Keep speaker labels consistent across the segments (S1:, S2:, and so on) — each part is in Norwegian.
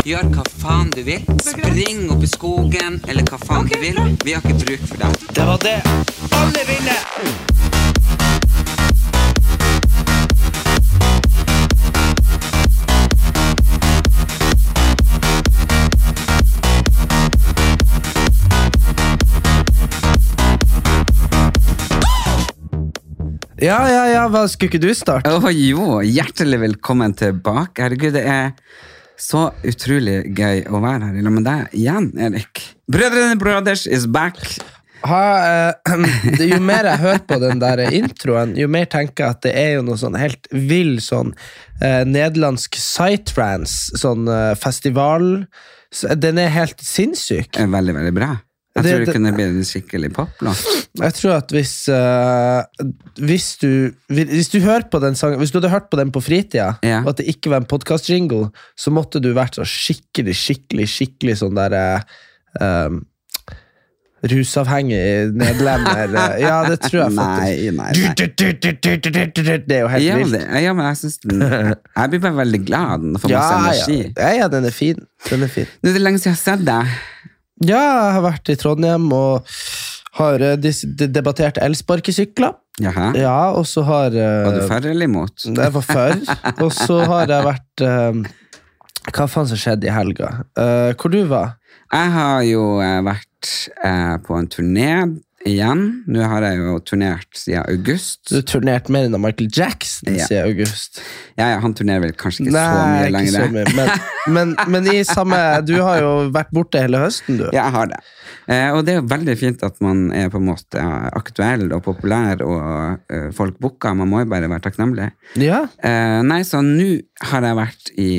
S1: Gjør hva faen du vil. Spring opp i skogen, eller hva faen du vil. Vi har ikke bruk for deg.
S2: Det var det. Alle vinner!
S3: Ja, ja, ja, hva skulle ikke du starte?
S1: Å jo, hjertelig velkommen tilbake. Herregud, det er så utrolig gøy å være her i lag med deg igjen, Erik. Brødrene Brothers is back.
S3: Ha, eh, jo mer jeg hører på den der introen, jo mer tenker jeg at det er jo noe sånn helt vill sånn eh, nederlandsk psytrance, sånn eh, festival. Den er helt sinnssyk.
S1: Veldig, veldig bra. Jeg tror det,
S3: det-
S1: kunne blitt en skikkelig poplåt.
S3: Jeg tror at hvis uh, hvis, du, hvis du hører på den sangen Hvis du hadde hørt på den på fritida,
S1: Ja.
S3: og at det ikke var en podkast-jingle, så måtte du vært så skikkelig, skikkelig, skikkelig sånn der uh, Rusavhengig nederlender. eh, Ja, det tror jeg faktisk.
S1: Nei, nei, nei.
S3: Det er jo helt
S1: Ja,
S3: vilt.
S1: det, ja, men jeg syns den Jeg blir bare veldig glad jeg får masse
S3: Ja, ja.
S1: energi.
S3: ja, ja, den er fin. Den er fin.
S1: Nå er det lenge siden jeg har sett deg.
S3: Ja, jeg har vært i Trondheim og har eh, debattert elsparkesykler.
S1: Jaha.
S3: Ja, og så har eh,
S1: Var du for eller imot?
S3: Det var før. Og så har jeg vært eh, Hva faen som skjedde i helga? Hvor du var?
S1: Jeg har jo vært på en turné igjen. Nå har jeg jo turnert siden august.
S3: Du har turnert mer enn Michael Jackson
S1: Ja.
S3: siden august.
S1: Ja, ja, han turnerer vel kanskje ikke så mye
S3: ikke
S1: lenger.
S3: så mye. Men, men, men i samme Du har jo vært borte hele høsten, du.
S1: Ja, jeg har det. Eh, og det er jo veldig fint at man er på en måte aktuell og populær, og eh, folk booker. Man må jo bare være takknemlig.
S3: Ja.
S1: Eh, nei, så nå har jeg vært i,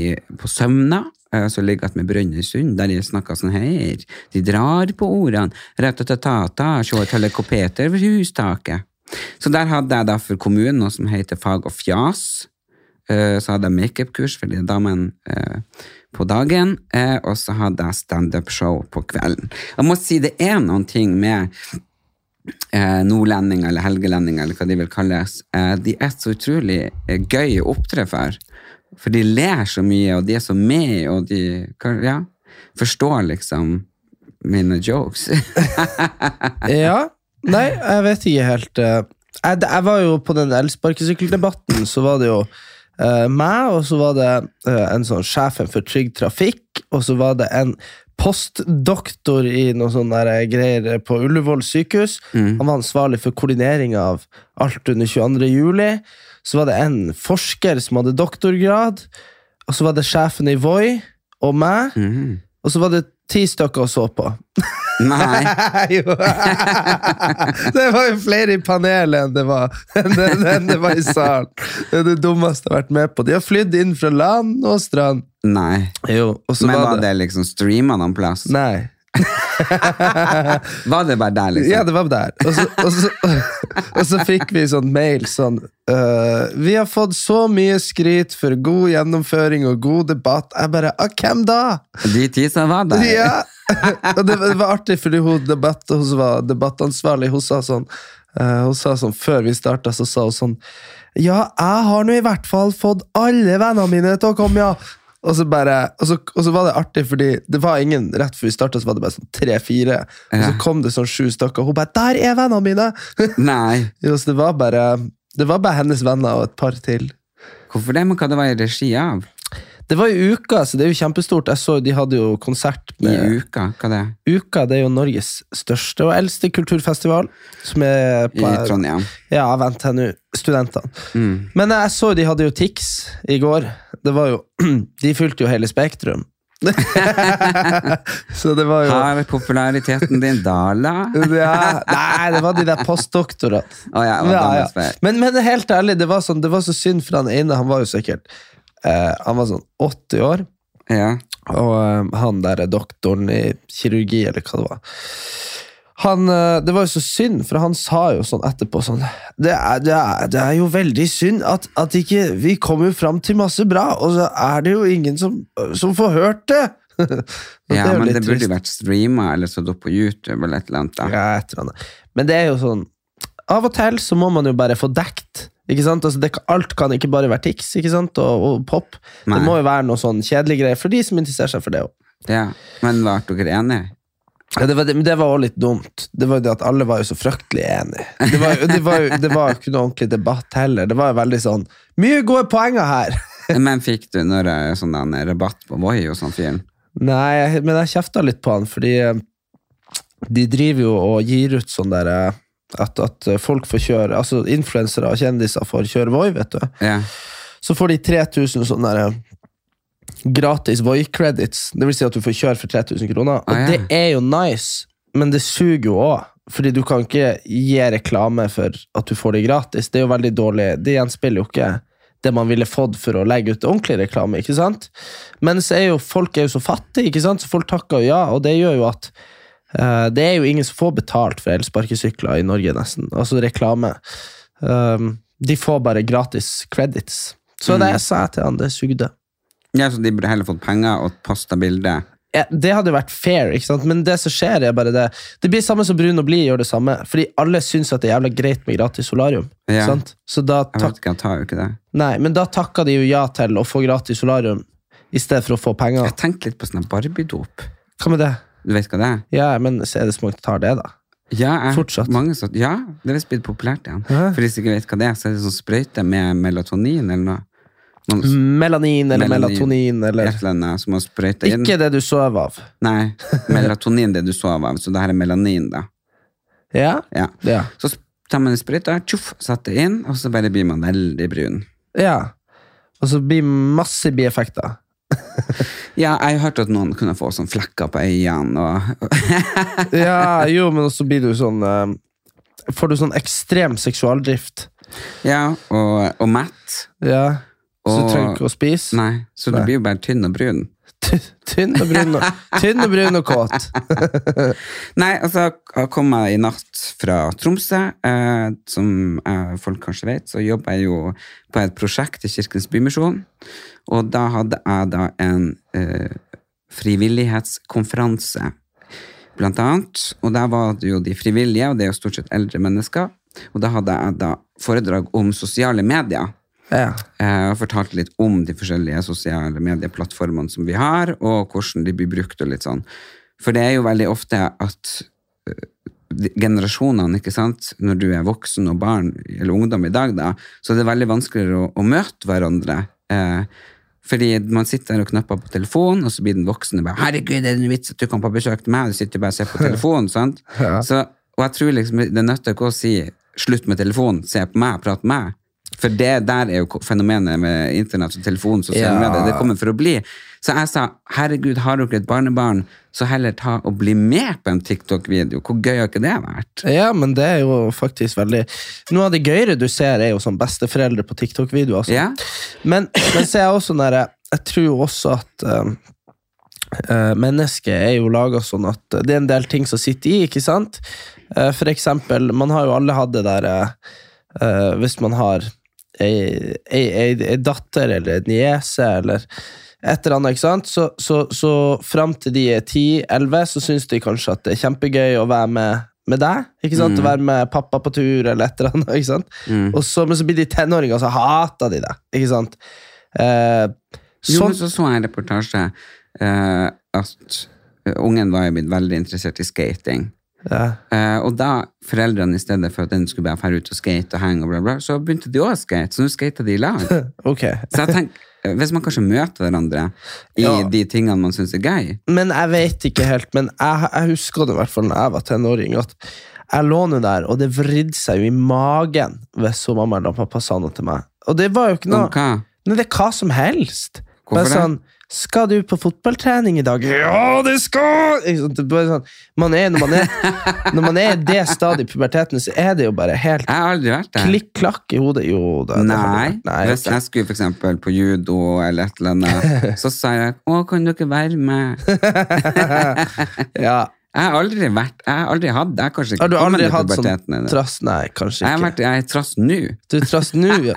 S1: på Sømna, eh, så ligger jeg med Brønnøysund, der de snakker sånn her. De drar på ordene. Ratatatata, se et helikopter over hustaket. Så der hadde jeg da for kommunen noe som heter Fag og fjas. Eh, så hadde jeg makeupkurs for de damene eh, på dagen, og så hadde jeg standup-show på kvelden. Jeg må si det er noen ting med nordlendinger eller helgelendinger, eller hva de vil kalles, de er så utrolig gøy å opptre for. For de ler så mye, og de er så med, og de ja, forstår liksom mine jokes.
S3: ja. Nei, jeg vet ikke helt. eh. Jeg, jeg var jo på den elsparkesykkeldebatten, så var det jo uh, meg, og så var det uh, en sånn sjefen for Trygg Trafikk, og så var det en postdoktor i noen sånne greier på Ullevål sykehus. Han var ansvarlig for koordinering av alt under 22. juli. Så var det en forsker som hadde doktorgrad, og så var det sjefen i Voi og meg,
S1: mm.
S3: og så var det ti stykker og så på.
S1: Nei.
S3: det var jo flere i panelet enn det var, enn det, enn det var i salen. Det er det dummeste jeg har vært med på. De har flydd inn fra land og strand.
S1: Nei.
S3: Jo,
S1: Men
S3: var
S1: var
S3: det
S1: det liksom streama noen plass?
S3: Nei.
S1: Var det bare der, liksom?
S3: Ja, det var der. Og så, og så, og så fikk vi sånn mail sånn uh, Vi har fått så mye skryt for god gjennomføring og god debatt. Jeg bare ah, Hvem da?
S1: De ti som var der?
S3: Ja! Og det, det var artig, fordi hun, debatt, hun var debattansvarlig, hun sa sånn uh, Hun sa sånn, Før vi starta, så sa hun sånn Ja, jeg har nå i hvert fall fått alle vennene mine til å komme, ja! Og så, bare, og, så, og så var det artig, fordi det var ingen rett før vi starta, så var det bare sånn tre-fire. Og så kom det sånn sju stykker, og hun bare 'Der er vennene mine!'
S1: Nei.
S3: jo, så det var bare Det var bare hennes venner og et par til.
S1: Hvorfor det? Men hva det var i regi av?
S3: Det var i uka, så det er jo kjempestort. Jeg så De hadde jo konsert
S1: I uka? Hva det er?
S3: Uka det er jo Norges største og eldste kulturfestival. Som er på,
S1: I Trondheim?
S3: Ja, vent her nå. Studentene.
S1: Mm.
S3: Men jeg så de hadde jo Tix i går. Det var jo, De fulgte jo hele Spektrum. så det var jo
S1: Har populariteten din dala?
S3: ja, Nei, det var de der postdoktorene.
S1: Oh, ja,
S3: Ja, ja. Men, men helt ærlig, det var, sånn, det var så synd for han ene. Han var jo sikkert eh, Han var sånn 80 år.
S1: Ja.
S3: Og eh, han der er doktoren i kirurgi, eller hva det var. Han, eh, det var jo så synd, for han sa jo sånn etterpå sånn Det er, det er, det er jo veldig synd at, at ikke vi kommer jo fram til masse bra, og så er det jo ingen som, som får hørt det!
S1: Ja,
S3: det
S1: men det burde
S3: trist.
S1: jo vært streama eller stått opp på YouTube eller et eller annet.
S3: Ja, et eller annet. Men det er jo sånn Av og til så må man jo bare få dekt. Ikke sant? Altså, det, alt kan ikke bare være Tix ikke sant? Og, og pop.
S1: Nei.
S3: Det må jo være noe sånn kjedelig greier for de som interesserer seg for det òg.
S1: Ja. Men ble dere enige?
S3: Ja, det var, det, men det var også litt dumt. Det var jo det at Alle var jo så fryktelig enige. Det var, det var, jo- det var jo ikke noe ordentlig debatt heller. Det var jo veldig sånn Mye gode poenger her!
S1: Men fikk du noe er sånn en rabatt på Voi og sånn fyren?
S3: Nei, men jeg kjefta litt på han, fordi eh, de driver jo og gir ut sånn der eh, at, at folk får kjøre Altså influensere og kjendiser får kjøre Voi, vet du.
S1: Ja.
S3: Så får de 3000 sånne der, gratis Voi-credits. Det vil si at du får kjøre for 3000 kroner. Og
S1: Ah, ja.
S3: det er jo nice, men det suger jo òg. Fordi du kan ikke gi reklame for at du får det gratis. Det er jo veldig dårlig. Det gjenspeiler jo ikke det man ville fått for å legge ut ordentlig reklame. ikke sant? Men så er jo folk er jo så fattige, ikke sant? så folk takker jo ja, og det gjør jo at uh, det er jo ingen som får betalt for elsparkesykler i Norge, nesten. Altså reklame. Um, de får bare gratis credits. Så det sa jeg til han, det sugde.
S1: Ja, så de burde heller fått penger og posta bilde.
S3: Ja, det hadde vært fair, ikke sant? men det som skjer, er bare det Det blir samme som Brun og Blid gjør det samme. Fordi alle syns at det er jævla greit med gratis solarium.
S1: Ja.
S3: Sant? Så da
S1: Jeg vet ikke, jeg tar jo ikke det.
S3: Nei, men da takka de jo ja til å få gratis solarium i stedet for å få penger.
S1: Jeg tenkte litt på sånn Barbie-dop.
S3: Hva med det?
S1: Du vet hva det er?
S3: Ja, men så er det så mange som tar det, da.
S1: Ja, jeg,
S3: Fortsatt.
S1: Mange så, ja, det er visst blitt populært igjen.
S3: Ja.
S1: For hvis du ikke vet hva det er, så er det sånn sprøyte med melatonin eller noe.
S3: Melanin eller
S1: Melanin.
S3: melatonin eller
S1: Et annet som man sprøyter inn.
S3: Ikke det du sover av.
S1: Nei, melatonin det du sover av, så det her er melanin, da.
S3: Ja?
S1: Ja.
S3: Ja.
S1: Så tar man en sprøyte, tjoff, setter inn, og så bare blir man veldig brun.
S3: ja. Og så blir masse bieffekter.
S1: Ja, jeg har hørt at noen kunne få sånn flekker på øynene og
S3: Ja, jo, men så blir du sånn eh, Får du sånn ekstrem seksualdrift.
S1: Ja, og, og mett.
S3: Ja. Så du trenger ikke å spise.
S1: Nei, så du blir jo bare tynn og brun.
S3: Tynn og brun og, tynn og, brun og kåt.
S1: Nei, altså, jeg kom jeg i natt fra Tromsø. Eh, som eh, folk kanskje vet, så jobber jeg jo på et prosjekt i Kirkens Bymisjon. Og da hadde jeg da en eh, frivillighetskonferanse, blant annet. Og der var det jo de frivillige, og det er jo stort sett eldre mennesker. Og da hadde jeg da foredrag om sosiale medier.
S3: Ja.
S1: Eh, og fortalte litt om de forskjellige sosiale medieplattformene som vi har, og hvordan de blir brukt og litt sånn. For det er jo veldig ofte at eh, generasjonene, ikke sant, når du er voksen og barn, eller ungdom i dag da, så er det veldig vanskeligere å, å møte hverandre. Eh, fordi man sitter der og knapper på telefonen, og så blir den voksne bare 'Herregud, er det en vits at du kan på besøk til meg?' Du sitter bare og ser på telefonen, sant? Så, og jeg tror liksom, det nytter ikke å si 'slutt med telefonen, se på meg, prat med meg'. For det der er jo fenomenet med internett og telefon,
S3: Ja.
S1: medier. Det kommer for å bli. Så jeg sa herregud, har dere et barnebarn, så heller ta og bli med på en TikTok-video. Hvor gøy har ikke det vært?
S3: ja, men det er jo faktisk veldig Noe av det gøyere du ser, er jo sånn besteforeldre på TikTok-video. Altså.
S1: Ja?
S3: Men, men så er jeg også når Jeg tror jo også at um, eh, mennesket er jo laga sånn at det er en del ting som sitter i, ikke sant? Eh, for eksempel, man har jo alle hatt det der Hvis man har ei, ei, ei, ei datter eller en niese eller et eller annet, ikke sant? Så, så, så fram til de er 10-11, så syns de kanskje at det er kjempegøy å være med, med deg. ikke sant? Å være med pappa på tur eller et eller annet. ikke sant? Og så, men så blir de tenåringer, så hater de det. ikke sant? Eh,
S1: Jo,
S3: sånn,
S1: men så så jeg en reportasje eh, at ungen var jo blitt veldig interessert i skating.
S3: Ja.
S1: Eh, og da foreldrene, i stedet for at den skulle bare fære ut og skate og henge, og bla bla, så begynte de også å skate. Så nå skater de i lag.
S3: okay.
S1: Så jeg tenker, eh, hvis man kanskje møter hverandre i
S3: Ja.
S1: de tingene man syns er gøy
S3: Men jeg vet ikke helt, men jeg, jeg husker det i hvert fall da jeg var tenåring, at jeg lå nå der, og det vridde seg jo i magen hvis så mamma eller pappa sa noe til meg. Og det var jo ikke
S1: Om
S3: noe
S1: hva?
S3: Nei, det er hva som helst.
S1: Hvorfor
S3: sånn,
S1: det?
S3: 'Skal du på fotballtrening i dag?' 'Ja, det skal!' Ikke sånn, man er, når, man er, når man er i det stadiet i puberteten, så er det jo bare helt klikk-klakk i hodet. Jo, da, det
S1: Nei.
S3: Nei
S1: Hvis jeg skulle eksempel på judo eller et eller annet, så sa jeg 'Å, kan dere være med?'
S3: ja.
S1: Jeg har aldri vært Jeg har aldri hatt Jeg har kanskje ikke
S3: Har du aldri hatt sånn trass? Nei, kanskje
S1: Jeg har
S3: ikke.
S1: vært Jeg er trass nå.
S3: Du er trass nå, ja.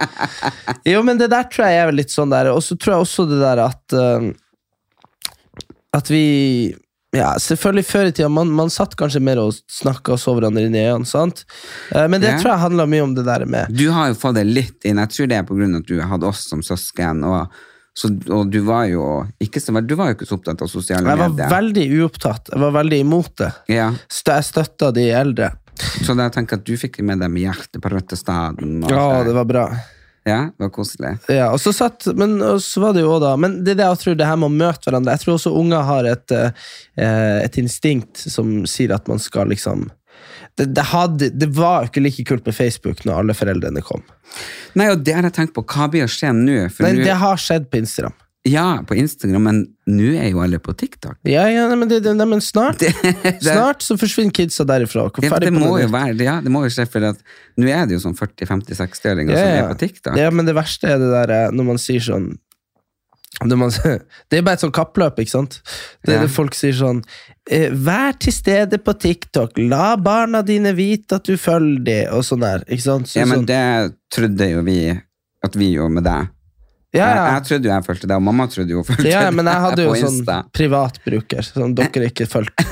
S3: jo, men det der tror jeg er litt sånn der. Og så tror jeg også det der at uh, At vi ja, selvfølgelig Før i tida man, man satt kanskje mer og snakka og så hverandre inn i øynene. sant? Eh, men det
S1: Ja.
S3: tror jeg handla mye om det der med
S1: Du har jo fått det litt inn. Jeg tror det er av at du hadde oss som søsken. Og, så, og du var jo ikke så, Du var jo ikke så opptatt av sosiale medier.
S3: Jeg var
S1: medier.
S3: veldig uopptatt. Jeg var veldig imot det.
S1: Ja,
S3: Jeg støtta de eldre.
S1: så da tenker jeg at du fikk med dem hjertet på rette staden.
S3: Ja, det var bra.
S1: Ja, det var koselig.
S3: Ja, og så satt, men så var det jo også da Men det er det jeg tror det her med å møte hverandre Jeg tror også unger har et, eh, et instinkt som sier at man skal liksom det, det, hadde, det var ikke like kult med Facebook når alle foreldrene kom.
S1: Nei, og det har jeg tenkt på. Hva blir å skje nå?
S3: Men
S1: nå-
S3: det har skjedd på Instagram.
S1: Ja, på Instagram, men nå er jo alle på TikTok.
S3: Ja, ja, nei, men, det, nei, men snart
S1: Det, det,
S3: Snart så forsvinner kidsa derifra.
S1: Ja, det må jo være ja, det må jo skje, for at nå er det jo sånn 40-50-60-åringer
S3: ja,
S1: som er på TikTok.
S3: Ja, men det verste er det der eh, når man sier sånn det er bare et sånn kappløp, ikke sant? Det er det folk sier sånn eh, Vær til stede på TikTok, la barna dine vite at du følger dem, og sånn der. Ikke sant? Så,
S1: Ja, men
S3: sånn,
S1: det trodde jo vi at vi gjorde med deg.
S3: ja, ja.
S1: jeg trodde jo jeg fulgte deg, og mamma trodde jo hun fulgte
S3: ja, ja, men jeg hadde jo sånn privatbruker, som dere ikke fulgte.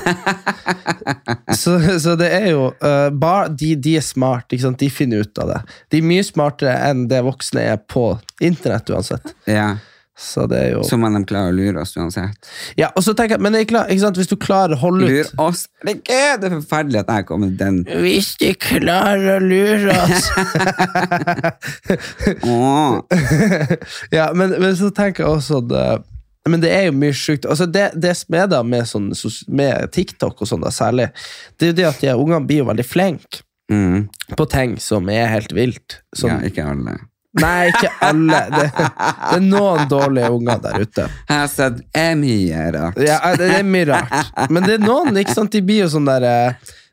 S3: så, så det er jo uh, bar, de, de er smart, ikke sant? de finner ut av det. De er mye smartere enn det voksne er på internett uansett.
S1: Ja,
S3: Så det er jo
S1: Så må de klare å lure oss uansett.
S3: Ja, og så tenker jeg, men ikke sant? hvis du klarer å holde
S1: Lure
S3: ut
S1: oss? Det er det er forferdelig at jeg kom med den.
S3: Hvis de klarer å lure oss. Ja, men, men så tenker jeg også at Men det er jo mye sjukt. Altså det, det som er da med, sånn, med TikTok og sånn da særlig, det er jo det at de ungene blir jo veldig flinke
S1: Mm.
S3: på ting som er helt vilt. Som,
S1: Ja, ikke alle.
S3: Nei, ikke alle. Det, det er noen dårlige unger der ute.
S1: Jeg har sett mye rart.
S3: Ja, det er mye rart. Men det er noen, ikke sant, de blir jo sånn der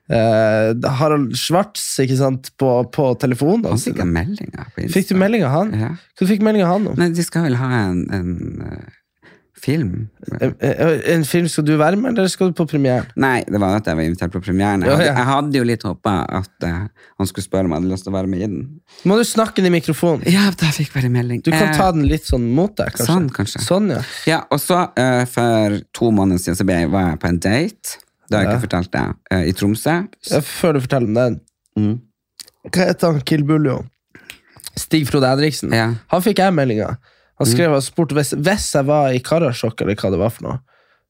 S3: Uh, Harald Schwartz, ikke sant, på, på telefonen.
S1: Han fikk en melding av på Insta.
S3: Fikk du melding av han?
S1: Ja.
S3: Hva fikk du melding av han om?
S1: Nei, de skal vel ha en, en eh, film?
S3: En, en film, skal du være med, eller skal du på premieren?
S1: Nei, det var at jeg var invitert på premieren. Jeg hadde, jeg hadde jo litt håpa at uh, han skulle spørre om jeg hadde lyst til å være med i den.
S3: Må du snakke inn i mikrofonen?
S1: Ja, da fikk bare melding.
S3: Du kan
S1: Eh,
S3: ta den litt sånn mot deg, kanskje?
S1: Sånn, kanskje.
S3: Sånn, ja.
S1: Ja, og så uh, for to måneder siden så jeg, var jeg på en date. Det har jeg
S3: Ja.
S1: ikke fortalt deg. Uh, I Tromsø.
S3: Ja, Før du forteller om den.
S1: Mm.
S3: Hva heter han Kill Buljo? Stig Frode Henriksen.
S1: Ja.
S3: Han fikk jeg meldinga. Han skrev og spurte hvis, hvis jeg var i Karasjok, eller hva det var for noe,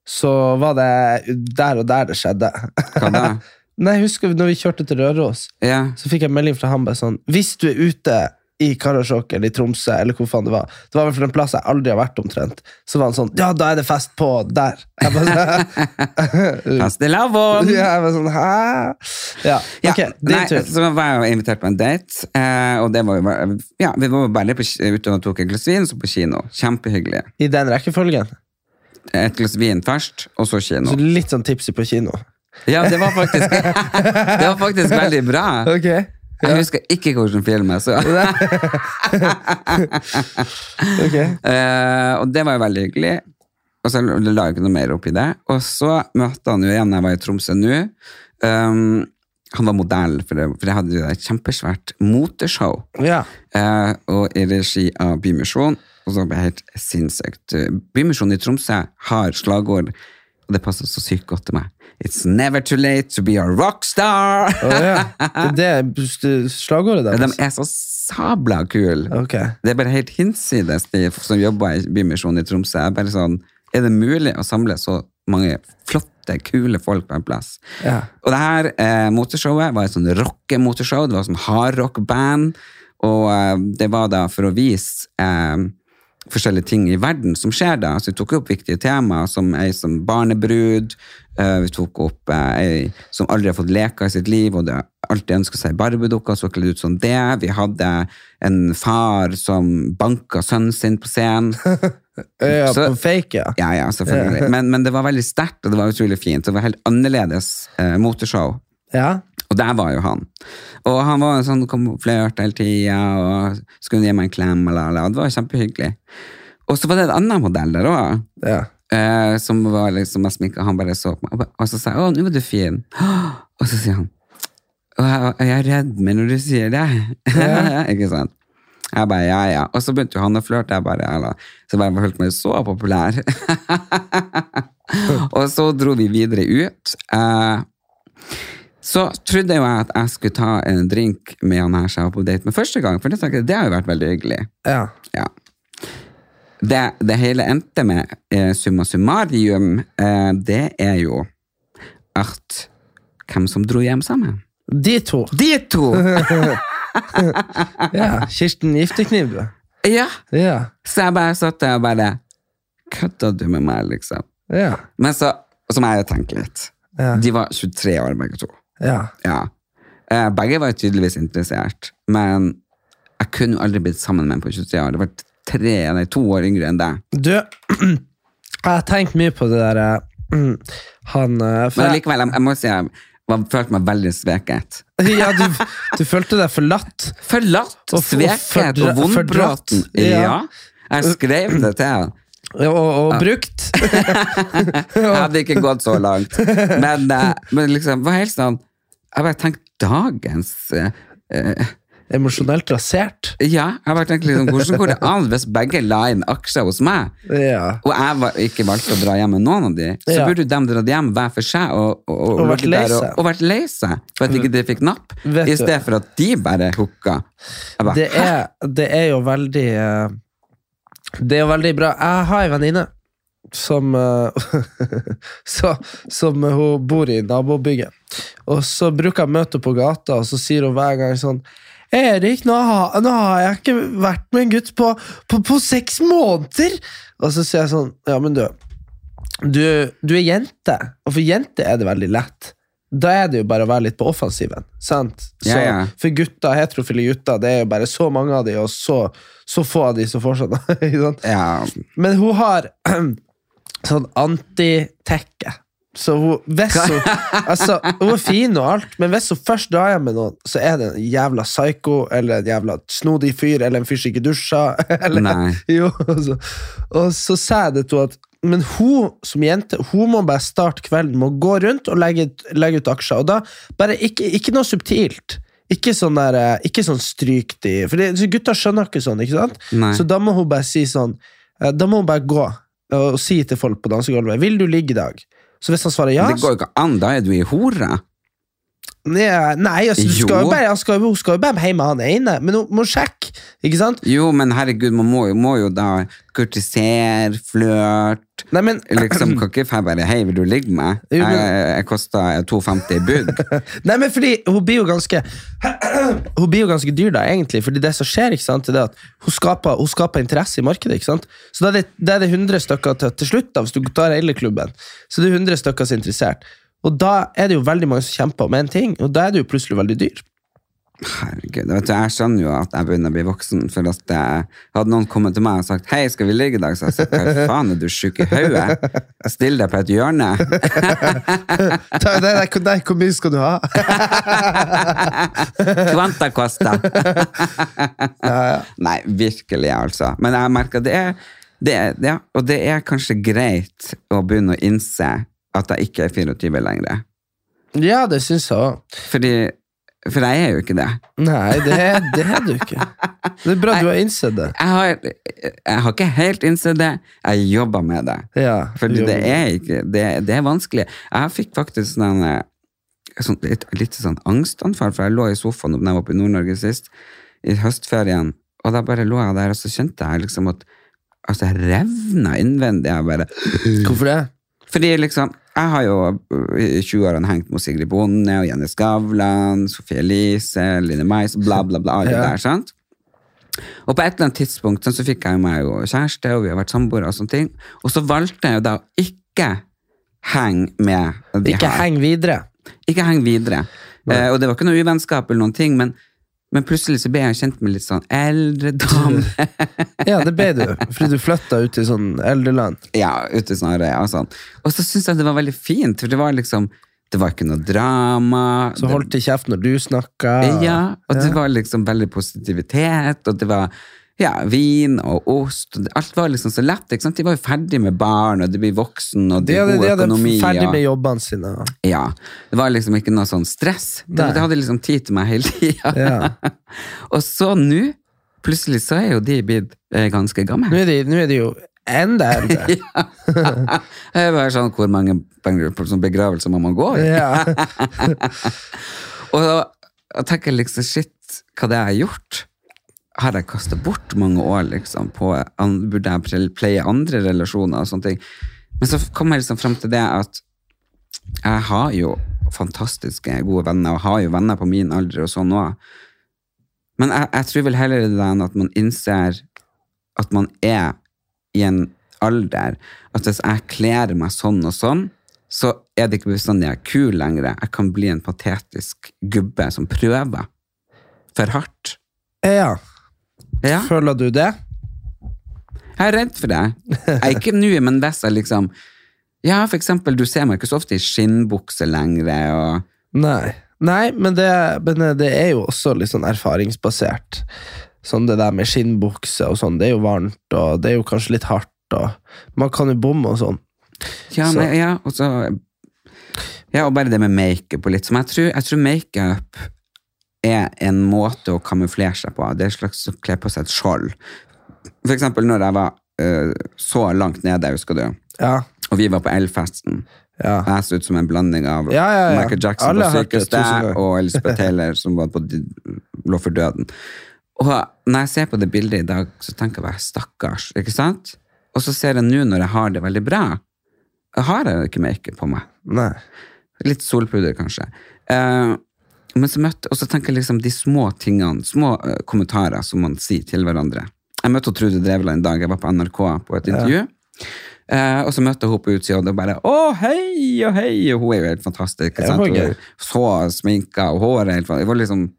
S3: så var det der og der det skjedde.
S1: Hva da?
S3: Nei, jeg husker når vi kjørte til Røros,
S1: Ja.
S3: så fikk jeg melding fra han bare sånn Hvis du er ute i Karasjok eller i Tromsø, eller hvor faen det var Det var vel fall en plass jeg aldri har vært, omtrent. Så var han sånn Ja, da er det fest på der. Jeg bare,
S1: Fastelavn!
S3: ja, jeg var sånn Hæ? Ja,
S1: Ja,
S3: ok, din
S1: nei,
S3: tur.
S1: så var jeg jo invitert på en date, eh, og det var jo bare, ja, vi var jo bare på, ute og tok et glass vin, så på kino. Kjempehyggelig.
S3: I den rekkefølgen.
S1: Et glass vin først, og så kino.
S3: Så litt sånn tipsy på kino.
S1: Ja, det var faktisk, det var faktisk veldig bra.
S3: Ok.
S1: Jeg husker ikke hvilken film jeg så.
S3: okay.
S1: uh, og det var jo veldig hyggelig. Og så la jeg ikke noe mer opp i det. Og så møtte han jo igjen jeg var i Tromsø nå. Um, han var modell, for, det, for jeg hadde jo et kjempesvært moteshow.
S3: Ja.
S1: Uh, og i regi av Bymisjon. Og så ble det helt sinnssykt. Bymisjonen i Tromsø har slagord, og det passer så sykt godt til meg. It's never too late to be a rockstar!
S3: Oh, ja. Det er det slagordet
S1: De er så sabla kule.
S3: Okay.
S1: Det er bare helt hinsides, de som jobber i Bymisjonen i Tromsø. Er, bare sånn, er det mulig å samle så mange flotte, kule folk på en plass?
S3: Ja.
S1: Og det her eh, motorshowet var et sånn rockemotorshow. Det var sånn hardrock-band. Og eh, det var da for å vise eh, forskjellige ting i verden som skjer da. Så vi tok opp viktige temaer, som ei som barnebrud. eh, vi tok opp eh, ei som aldri har fått leka i sitt liv, og det alltid ønska seg barbiedukker, så kledd ut som det. Vi hadde en far som banka sønnen sin på scenen.
S3: Ja,
S1: Så-
S3: på fake, ja.
S1: Ja, ja, selvfølgelig. Men, men det var veldig sterkt, og det var utrolig fint. Det var helt annerledes eh, moteshow.
S3: Ja.
S1: Og der var jo han. Og han var sånn, kom og hele tida og skulle gi meg en klem. Eller, eller. Det var kjempehyggelig. Og så var det en annen modell der òg.
S3: ja.
S1: Eh, som var liksom jeg sminket, han bare så på meg, og så sa jeg 'Å, nå var du fin'. Og så sier han jeg, er redd meg når du sier det'. Ikke sant? Jeg bare ja, ja. Og så begynte jo han å flørte, jeg bare ja, Så bare følte meg så populær. og så dro vi videre ut. Eh, så trodde jo jeg at jeg skulle ta en drink med han her som jeg var på date med første gang, for det, det har jo vært veldig hyggelig.
S3: ja.
S1: Ja. Det, det hele endte med eh, summa summarium, eh, det er jo at hvem som dro hjem sammen.
S3: De to.
S1: De to!
S3: Ja. Kirsten Giftekniv, du.
S1: ja.
S3: Ja.
S1: Så jeg bare satt der og bare Kødda du med meg, liksom?
S3: Ja.
S1: Men så, så må jeg jo tenke litt.
S3: Ja.
S1: De var 23 år, begge to.
S3: Ja.
S1: Ja. Eh, begge var tydeligvis interessert, men jeg kunne aldri blitt sammen med en på 23 år. Det var tre, nei, to år yngre enn deg.
S3: Du, jeg har tenkt mye på det der eh, Han eh,
S1: Men likevel, jeg, jeg må si jeg jeg følte meg veldig sveket.
S3: Ja, du, du følte deg forlatt.
S1: Forlatt,
S3: Og- og
S1: sveket
S3: fordra-
S1: og vondbråten.
S3: Ja.
S1: Ja. Jeg skrev det til ham.
S3: Og, og brukt.
S1: Jeg hadde ikke gått så langt. Men, men liksom, var helt sånn Jeg bare tenkte dagens eh, eh,
S3: Emosjonelt rasert.
S1: Ja, jeg bare tenkte liksom, hvordan går det an hvis begge la inn aksjer hos meg?
S3: Ja.
S1: Og jeg var, ikke valgte å dra hjem med noen av de, så
S3: Ja.
S1: burde de dratt hjem hver for seg og, og, og,
S3: Og vært lei seg.
S1: for at ikke de fikk napp,
S3: Vet
S1: i stedet for at de bare hooka.
S3: Det det er jo veldig eh, Det er jo veldig bra. Jeg har ei venninne som eh, så, Som hun bor i nabobygget. Og så bruker jeg å møte henne på gata, og så sier hun hver gang sånn Erik, nå har, nå har jeg ikke vært med en gutt på, på, på seks måneder! Og så sier jeg sånn Ja, men du, du, du er jente, og for jenter er det veldig lett. Da er det jo bare å være litt på offensiven. sant? Så,
S1: Ja, ja.
S3: For gutter, heterofile gutter, det er jo bare så mange av de, og så, så få av de som får sånn.
S1: ja,
S3: Men hun har sånn antitekke. Så hun, hvis hun, altså, hun er fin og alt, men hvis hun først drar hjem med noen, så er det en jævla psycho eller en jævla snodig fyr eller en fyr som ikke dusjer. Eller, Jo, og så, og så sa jeg det til henne at men hun som jente hun må bare starte kvelden med å gå rundt og legge, legge ut aksjer. Og da bare ikke, ikke noe subtilt. Ikke sånn der, eh, ikke sånn stryk de For det, gutta skjønner ikke sånn, ikke sant?
S1: Nei.
S3: Så da må hun bare si sånn eh, Da må hun bare gå og si til folk på dansegulvet Vil du ligge i dag? Så hvis han svarer ja
S1: det går jo ikke an, da er du i hora.
S3: Nei, nei altså, skal bare, han skal, hun skal jo bare hjem med han ene, men hun må sjekke. Ikke sant?
S1: Jo, men herregud, man må, må jo da kurtisere, flørt
S3: Nei, men
S1: Liksom, kan ikke jeg bare Hei, vil du ligge med meg? Jeg, jeg koster 2,50 i bugg.
S3: Nei, men fordi hun blir jo ganske Hun blir jo ganske dyr da, egentlig. Fordi det som skjer, ikke sant, det er at hun skaper, hun skaper interesse i markedet. ikke sant? Så da er det, da er det 100 stykker til, til slutt, da, hvis du tar hele klubben. Så det er 100 stykker som er interessert. Og da er det jo veldig mange som kjemper om én ting, og da er det jo plutselig veldig dyr.
S1: Herregud, vet du, Jeg skjønner jo at jeg begynner å bli voksen. For at jeg, Hadde noen kommet til meg og sagt 'Hei, skal vi ligge i dag?' Så hadde jeg sagt 'Hva faen, er du sjuk i hodet? Still deg på et hjørne'.
S3: Ta- Nei, nei, nei, hvor mye skal du ha?
S1: Kvanta costa. Nei, virkelig, altså. Men jeg merker det er, det er ja, Og det er kanskje greit å begynne å innse at jeg ikke er 24 lenger.
S3: Ja, det syns jeg òg.
S1: Fordi For jeg er jo ikke det.
S3: Nei, det det er du ikke. Det er bra du har innsett det.
S1: Jeg har, jeg har ikke helt innsett det. Jeg jobber med det.
S3: Ja,
S1: Fordi det er ikke Det, det er vanskelig. Jeg fikk faktisk sånn, eh, sånn litt, litt sånn angstanfall, for jeg lå i sofaen da jeg var i Nord-Norge sist, i høstferien, og da bare lå jeg der, og så kjente jeg liksom at Altså, jeg revna innvendig. Jeg bare
S3: Hvorfor det?
S1: Fordi liksom Jeg har jo uh, i 20-årene hengt med Sigrid Bonde og Jenny Skavlan, Sofie Elise, Line Mais, bla, bla, bla. Alle
S3: Ja.
S1: der, sant? Og på et eller annet tidspunkt så fikk jeg meg jo kjæreste, og vi har vært samboere og sånne ting. Og så valgte jeg jo da å ikke henge med de
S3: Ikke
S1: her.
S3: heng videre.
S1: Ikke heng videre. Eh, og det var ikke noe uvennskap eller noen ting, men Men plutselig så ble jeg kjent med litt sånn eldre dame.
S3: Ja, det ble du. Fordi du flytta ut i sånn eldreland.
S1: ja, ut i Snarøya og sånn. Og så syntes jeg det var veldig fint, for det var liksom Det var ikke noe drama.
S3: Så holdt de kjeft når du snakka.
S1: ja, og det var liksom veldig positivitet, og det var ja, vin og ost. Alt var liksom så lett. ikke sant? De var jo ferdig med barn, og de blir voksen, og de
S3: De
S1: har
S3: hadde,
S1: god
S3: de hadde ferdig med jobbene sine.
S1: Ja, det var liksom ikke noe sånn stress. De, de hadde liksom tid til meg hele tida.
S3: Ja.
S1: og så nå, plutselig så er jo de blitt eh, ganske
S3: Nå er de, nå er de jo enda eldre.
S1: Det er bare sånn hvor mange sånn begravelser man må gå i.
S3: Ja.
S1: Og da tenker jeg liksom, shit, hva det jeg har gjort? Har jeg kastet bort mange år liksom på Burde jeg pleie andre relasjoner og sånne ting? Men så kom jeg liksom frem til det at jeg har jo fantastiske gode venner, og har jo venner på min alder og sånn òg. Men jeg, jeg tror vel heller det enn at man innser at man er i en alder at hvis jeg kler meg sånn og sånn, så er det ikke bestandig jeg er kul lenger. Jeg kan bli en patetisk gubbe som prøver for hardt.
S3: ja.
S1: Ja,
S3: Føler du det?
S1: jeg er redd for det. Jeg er ikke nå, men hvis jeg liksom Ja, for eksempel, du ser meg ikke så ofte i skinnbukse lenger, og
S3: Nei. Nei, men det, men det er jo også litt sånn erfaringsbasert. Sånn det der med skinnbukse og sånn, det er jo varmt, og det er jo kanskje litt hardt, og man kan jo bomme og sånn.
S1: Ja, nei, ja, og så Ja, og bare det med makeup og litt som jeg tror, jeg tror makeup er en måte å kamuflere seg på. Det er en slags å kle på seg et skjold. For eksempel når jeg var uh, så langt nede, husker du,
S3: Ja,
S1: og vi var på Elfesten.
S3: ja.
S1: Jeg så ut som en blanding av
S3: Ja, ja.
S1: Michael Jackson
S3: Alle
S1: på sykehuset og Elizabeth Taylor som var på, lå for døden. Og når jeg ser på det bildet i dag, så tenker jeg bare stakkars, ikke sant? Og så ser jeg nå når jeg har det veldig bra, har jeg jo ikke makeup på meg.
S3: Nei.
S1: Litt solpuder, kanskje. Eh, men så møtte, og så tenker jeg liksom de små tingene, små eh, kommentarer som man sier til hverandre. Jeg møtte Trude Drevland en dag, jeg var på NRK på et intervju. Eh, og så møtte hun på utsida, og bare 'Å, hei og hei!' Og hun er jo helt fantastisk. ikke Så sminka, og håret helt fantastisk. Det var liksom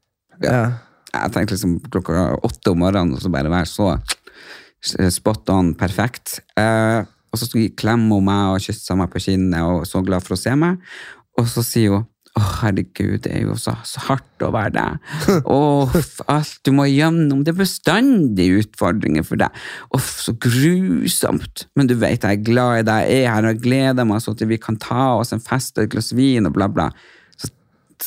S1: ja,
S3: Ja.
S1: Jeg tenkte liksom klokka åtte om morgenen, og så bare være så spot on perfekt. Uh, og så skulle klemme hun meg og kysse meg på kinnet og så glad for å se meg. Og så sier hun å, herregud, det er jo så, så hardt å være deg. F- alt du må gjennom. Det er bestandig utfordringer for deg. Uff, så grusomt. Men du vet, jeg er glad i deg, jeg er her og gleder meg sånn at vi kan ta oss en fest og et glass vin og bla, bla. Så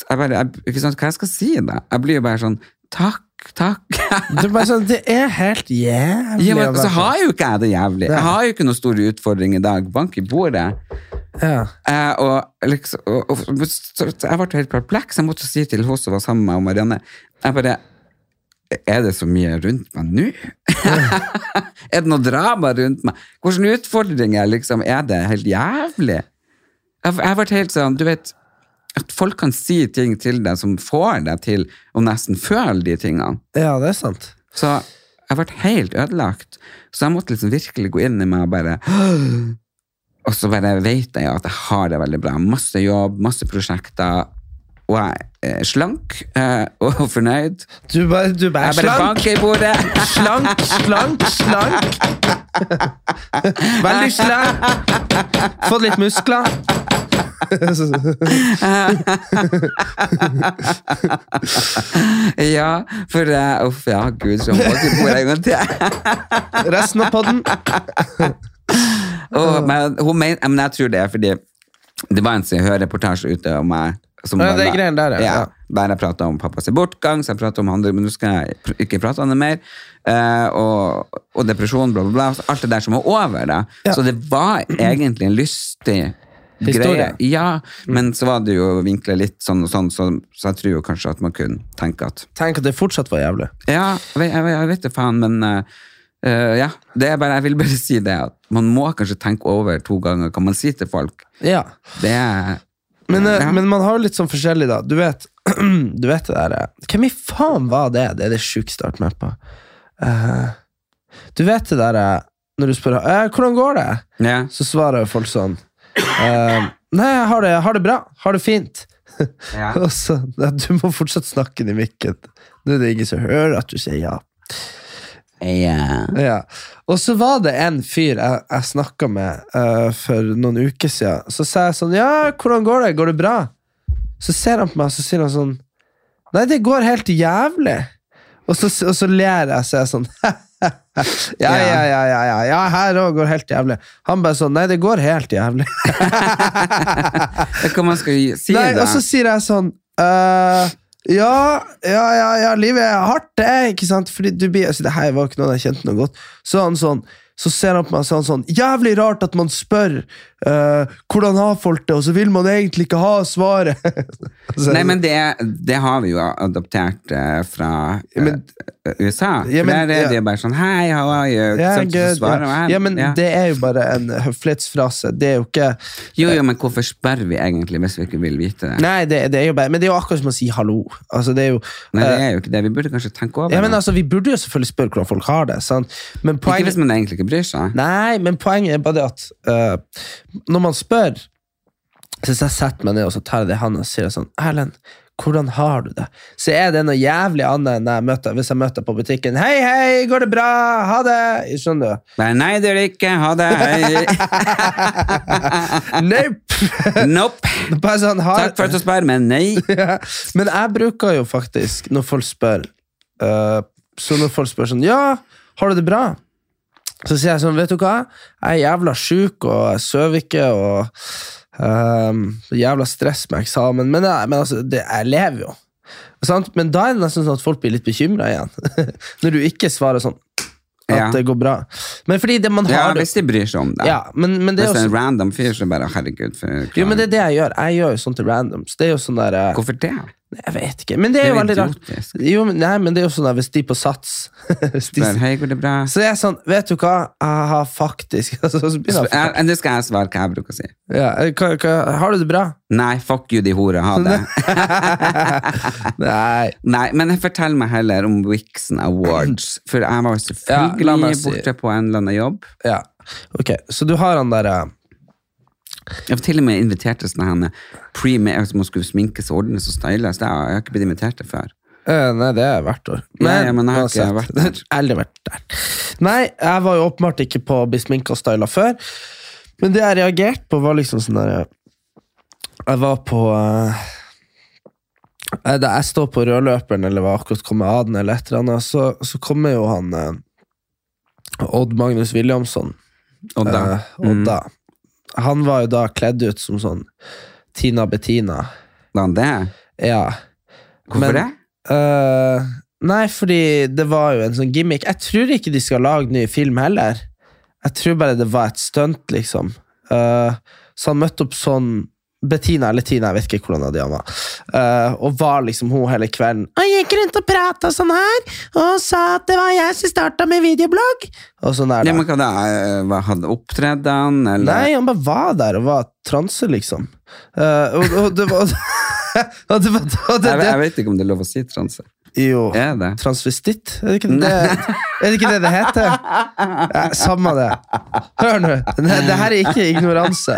S1: jeg bare, jeg, ikke sant, hva jeg skal si da? Jeg blir jo bare sånn, takk, takk.
S3: Det er sånn, det er helt jævlig.
S1: Ja, men så har jo ikke jeg det jævlig. Jeg har jo ikke noen store utfordring i dag. Bank i bordet.
S3: Ja.
S1: Eh, og, liksom, og, og, jeg ble helt perpleks. Jeg måtte si til hun som var sammen med meg og Marianne Jeg bare Er det så mye rundt meg nå? er det noe drama rundt meg? Hvilke utfordringer liksom, er det helt jævlig? Jeg jeg ble helt sånn Du vet at folk kan si ting til deg som får deg til å nesten føle de tingene.
S3: ja, det er sant.
S1: Så jeg ble helt ødelagt. Så jeg måtte liksom virkelig gå inn i meg og bare Og så bare vet jeg at jeg har det veldig bra. Masse jobb, masse prosjekter. Og jeg er slank eh, og fornøyd.
S3: Du bare, du bare,
S1: Jeg bare
S3: slank,
S1: banker i bordet.
S3: slank, slank, slank. Veldig slank. Fått litt muskler.
S1: ja, for uh, Uff, ja, gud, så må i bo en gang til.
S3: Resten av podden.
S1: oh, men, men, jeg tror det er fordi det var en som og Hør-reportasje ute om meg. Som
S3: Ja, det er der, ja. Ja.
S1: Der jeg prata om pappas bortgang, så jeg pratet om andre, men nå skal jeg ikke prate om det mer. Eh, og, og depresjon, bla, bla, bla. Alt det der som var over. da.
S3: Ja.
S1: Så det var egentlig en lystig
S3: Historie.
S1: greie. Ja, men så var det jo vinkla litt sånn og sånn, så, så jeg tror jo kanskje at man kunne tenke at
S3: Tenk at det fortsatt var jævlig.
S1: ja, jeg, vet- jeg, jeg vet det faen, men uh, eh, ja, det bare, jeg vil bare si det at man må kanskje tenke over to ganger hva man sier til folk.
S3: Ja.
S1: Det er
S3: Men, uh,
S1: Ja.
S3: men man har jo litt sånn forskjellig, da. Du vet, du vet det der eh, Hvem i faen var det? Det er det sjukeste jeg har vært med på. Uh, du vet det der eh, Når du spør hvordan går det,
S1: ja.
S3: så svarer folk sånn eh, Nei, jeg har det, jeg har det bra. Har det fint.
S1: Ja.
S3: Så, du må fortsatt snakke i mikken. Nå er det ingen som hører at du sier ja.
S1: Ja.
S3: Ja. Og så var det en fyr jeg, jeg snakka med uh, for noen uker siden. Så sa jeg sånn Ja, hvordan går det? Går det bra? Så ser han på meg og så sier han sånn Nei, det går helt jævlig. Og så, og så ler jeg, så er jeg sånn Ja, ja, ja, ja, ja, ja her òg går helt jævlig. Han bare sånn Nei, det går helt jævlig.
S1: Hva man skal si,
S3: Nei,
S1: da?
S3: og så sier jeg sånn uh, ja, ja, ja, ja, livet er hardt, det, ikke sant? Fordi du blir, altså, det her var ikke noe jeg kjente noe godt. Så han sånn, så ser han på meg og sier sånn Jævlig rart at man spør uh, hvordan har folk det, og så vil man egentlig ikke ha svaret.
S1: Nei, men det, det har vi jo adoptert uh, fra uh,
S3: Men-
S1: USA.
S3: Ja, men-
S1: der er det
S3: ja.
S1: jo bare sånn Hei, how are you?
S3: Ja,
S1: sant? Så
S3: good,
S1: svarer
S3: ja. ja, men
S1: ja.
S3: det er jo bare en høflighetsfrase. Det er jo ikke
S1: Jo, jo, men hvorfor spør vi egentlig hvis vi ikke vil vite det?
S3: Nei, det, det er jo bare Men det er jo akkurat som å si hallo. Altså, det er jo
S1: Nei, det er jo ikke det. Vi burde kanskje tenke over det.
S3: ja, men altså, Vi burde jo selvfølgelig spørre hvordan folk har det. Sant? Men
S1: Ikke
S3: poenget,
S1: hvis man egentlig ikke bryr seg.
S3: Nei, men poenget er bare det at uh, når man spør Så hvis jeg setter meg ned og så tar jeg det i hånda og sier sånn Erlend, hvordan har du det? Så er det noe jævlig annet enn jeg møter, hvis jeg møter på butikken. Hei, hei, går det bra? Ha det! Skjønner du?
S1: Nei, nei, det gjør det ikke. Ha det.
S3: Nope!
S1: Nope.
S3: Sånn, har,
S1: Takk for at du spør, men nei.
S3: Ja, Men jeg bruker jo faktisk, når folk spør uh, Så når folk spør sånn Ja, har du det bra? Så sier jeg sånn, vet du hva? Jeg er jævla sjuk, og jeg sover ikke, og um, jævla stress med eksamen. Men, jeg, men altså, det, jeg lever jo. Sant? Men da er det nesten sånn at folk blir litt bekymra igjen. Når du ikke svarer sånn at
S1: Ja.
S3: det går bra. Men fordi det man har Ja,
S1: hvis de bryr seg om det.
S3: ja, men, men det
S1: Hvis det er en random fyr, så bare herregud. For,
S3: jo, men det er det jeg gjør. Jeg gjør jo sånn til randoms. Det er jo sånn der øh,
S1: Hvorfor det?
S3: Jeg vet ikke, men det er jo veldig rart. Jo, men, nei, men det er jo sånn at hvis de på Sats de,
S1: Spør, Hei, går det bra?
S3: Så det er sånn, vet du hva, jeg har faktisk altså, så begynner jeg,
S1: Jeg- Nå skal jeg svare hva jeg bruker å si.
S3: ja, hva, hva, Har du det bra?
S1: Nei, fuck you, de hore. Ha det.
S3: Nei.
S1: Nei, men fortell meg heller om Wixon Awards. For jeg var
S3: Ja,
S1: selvfølgelig
S3: si-
S1: borte på en eller annen jobb.
S3: Ja, ok, så du har han der eh,
S1: Jeg var til og med invitert til sånne pre-med, som man skulle sminkes og ordnes og styles. Det har- Jeg har ikke blitt invitert til før.
S3: eh, Nei, det er hvert år.
S1: Ja, ja, men jeg har ikke vært der.
S3: Aldri vært der. Nei, jeg var jo åpenbart ikke på å bli sminka og styla før. Men det jeg reagerte på, var liksom sånn der Jeg var på eh, eh, Da jeg står på rødløperen, eller var akkurat kommet av den, eller et eller annet, så, så kommer jo han Odd Magnus Williamson.
S1: Odda. da,
S3: Eh, Odda. Han var jo da kledd ut som sånn Tina Bettina.
S1: var han det?
S3: Ja.
S1: Hvorfor
S3: Men-
S1: det?
S3: Uh, nei, fordi det var jo en sånn gimmick. Jeg tror ikke de skal lage ny film heller. Jeg tror bare det var et stunt, liksom. Uh, så han møtte opp sånn Bettina eller Tina, jeg vet ikke hvordan det var. Uh, og var liksom hun hele kvelden. Og gikk rundt og prata sånn her, og sa at det var jeg som starta med videoblogg. Og sånn der,
S1: Ja,
S3: da.
S1: men hva da? er, hva, Hadde opptredd han, eller?
S3: Nei, han bare var der og var transe, liksom. Uh, og, og det var og det og det,
S1: jeg, jeg vet ikke om det er lov å si transe.
S3: Jo.
S1: Er det?
S3: Transvestitt? Er det ikke det er det, ikke det, det heter? Ja, samme det. Hør nå. Det, her er ikke ignoranse.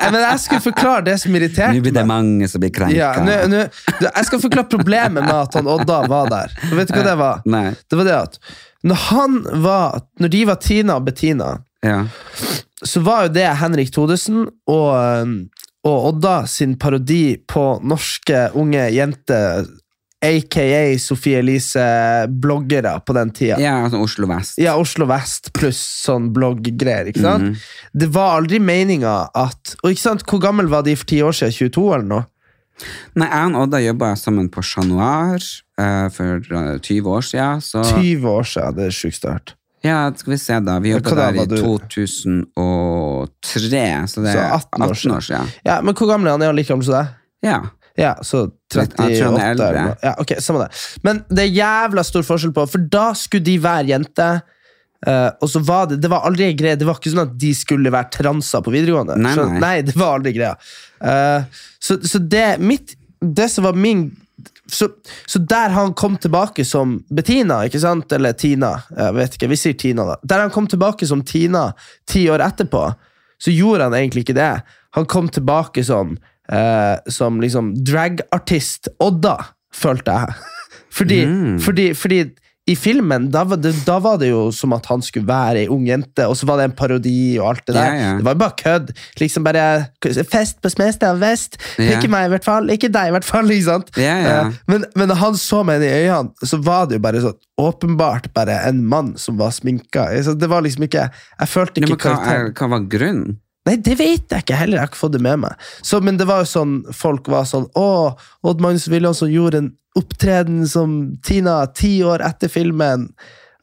S3: Men jeg skulle forklare det som irriterte Nå
S1: blir det mange som blir krenka.
S3: Ja, nå, nå, jeg skal forklare problemet med at han Odda var der. Og vet du hva det var?
S1: Nei.
S3: Det var det at når han var Når de var Tina og Bettina,
S1: Ja.
S3: så var jo det Henrik Thodesen og, um, og Odda sin parodi på norske unge jenter, aka Sofie Elise, bloggere på den tida.
S1: ja, altså Oslo vest.
S3: Ja, Oslo Vest pluss sånn blogggreier. ikke sant? Det var aldri meninga at Og ikke sant, Hvor gammel var de for ti år siden? 22 eller noe?
S1: Nei, jeg og Odda jobba sammen på Chat Noir eh, for eh, 20 år siden. Så
S3: 20 år siden, det er sjukt sterkt.
S1: ja, skal vi se, da. Vi jobba der i 2003, så det
S3: Så
S1: er
S3: 18 år
S1: 18 år siden.
S3: Ja, Men hvor gammel er han? Er han like gammel som deg?
S1: Ja.
S3: Ja, så 38
S1: han er eldre.
S3: eller. Ja, ok, samme det. Men det er jævla stor forskjell på For da skulle de være jenter. Uh, og så var det Det var aldri greia Det var ikke sånn at de skulle være transer på videregående.
S1: Nei,
S3: Så,
S1: nei.
S3: nei det var aldri greia. uh, så, så det mitt Det som var min så, så der han kom tilbake som Bettina, ikke sant? Eller Tina. Jeg vet ikke, Vi sier Tina, da. Der han kom tilbake som Tina ti år etterpå, så gjorde han egentlig ikke det. Han kom tilbake som eh, som liksom dragartist Odda, følte jeg. Fordi, fordi, fordi i filmen, da var, det, da var det jo som at han skulle være ei ung jente, og så var det en parodi og alt det der.
S1: Ja, ja.
S3: Det var jo bare kødd. Liksom bare Fest på Smestad vest.
S1: Ja.
S3: Ikke meg, i hvert fall. Ikke deg, i hvert fall. Ikke sant? Eh, Men, men da han så meg i øynene, så var det jo bare sånn åpenbart bare en mann som var sminka. Det var liksom ikke Jeg følte
S1: Nei,
S3: ikke
S1: men hva, er, hva var grunnen?
S3: Nei, det vet jeg ikke heller. Jeg har ikke fått det med meg. Så, men det var jo sånn, folk var sånn Å, Odd Magnus Williamson gjorde en opptreden som Tina ti år etter filmen.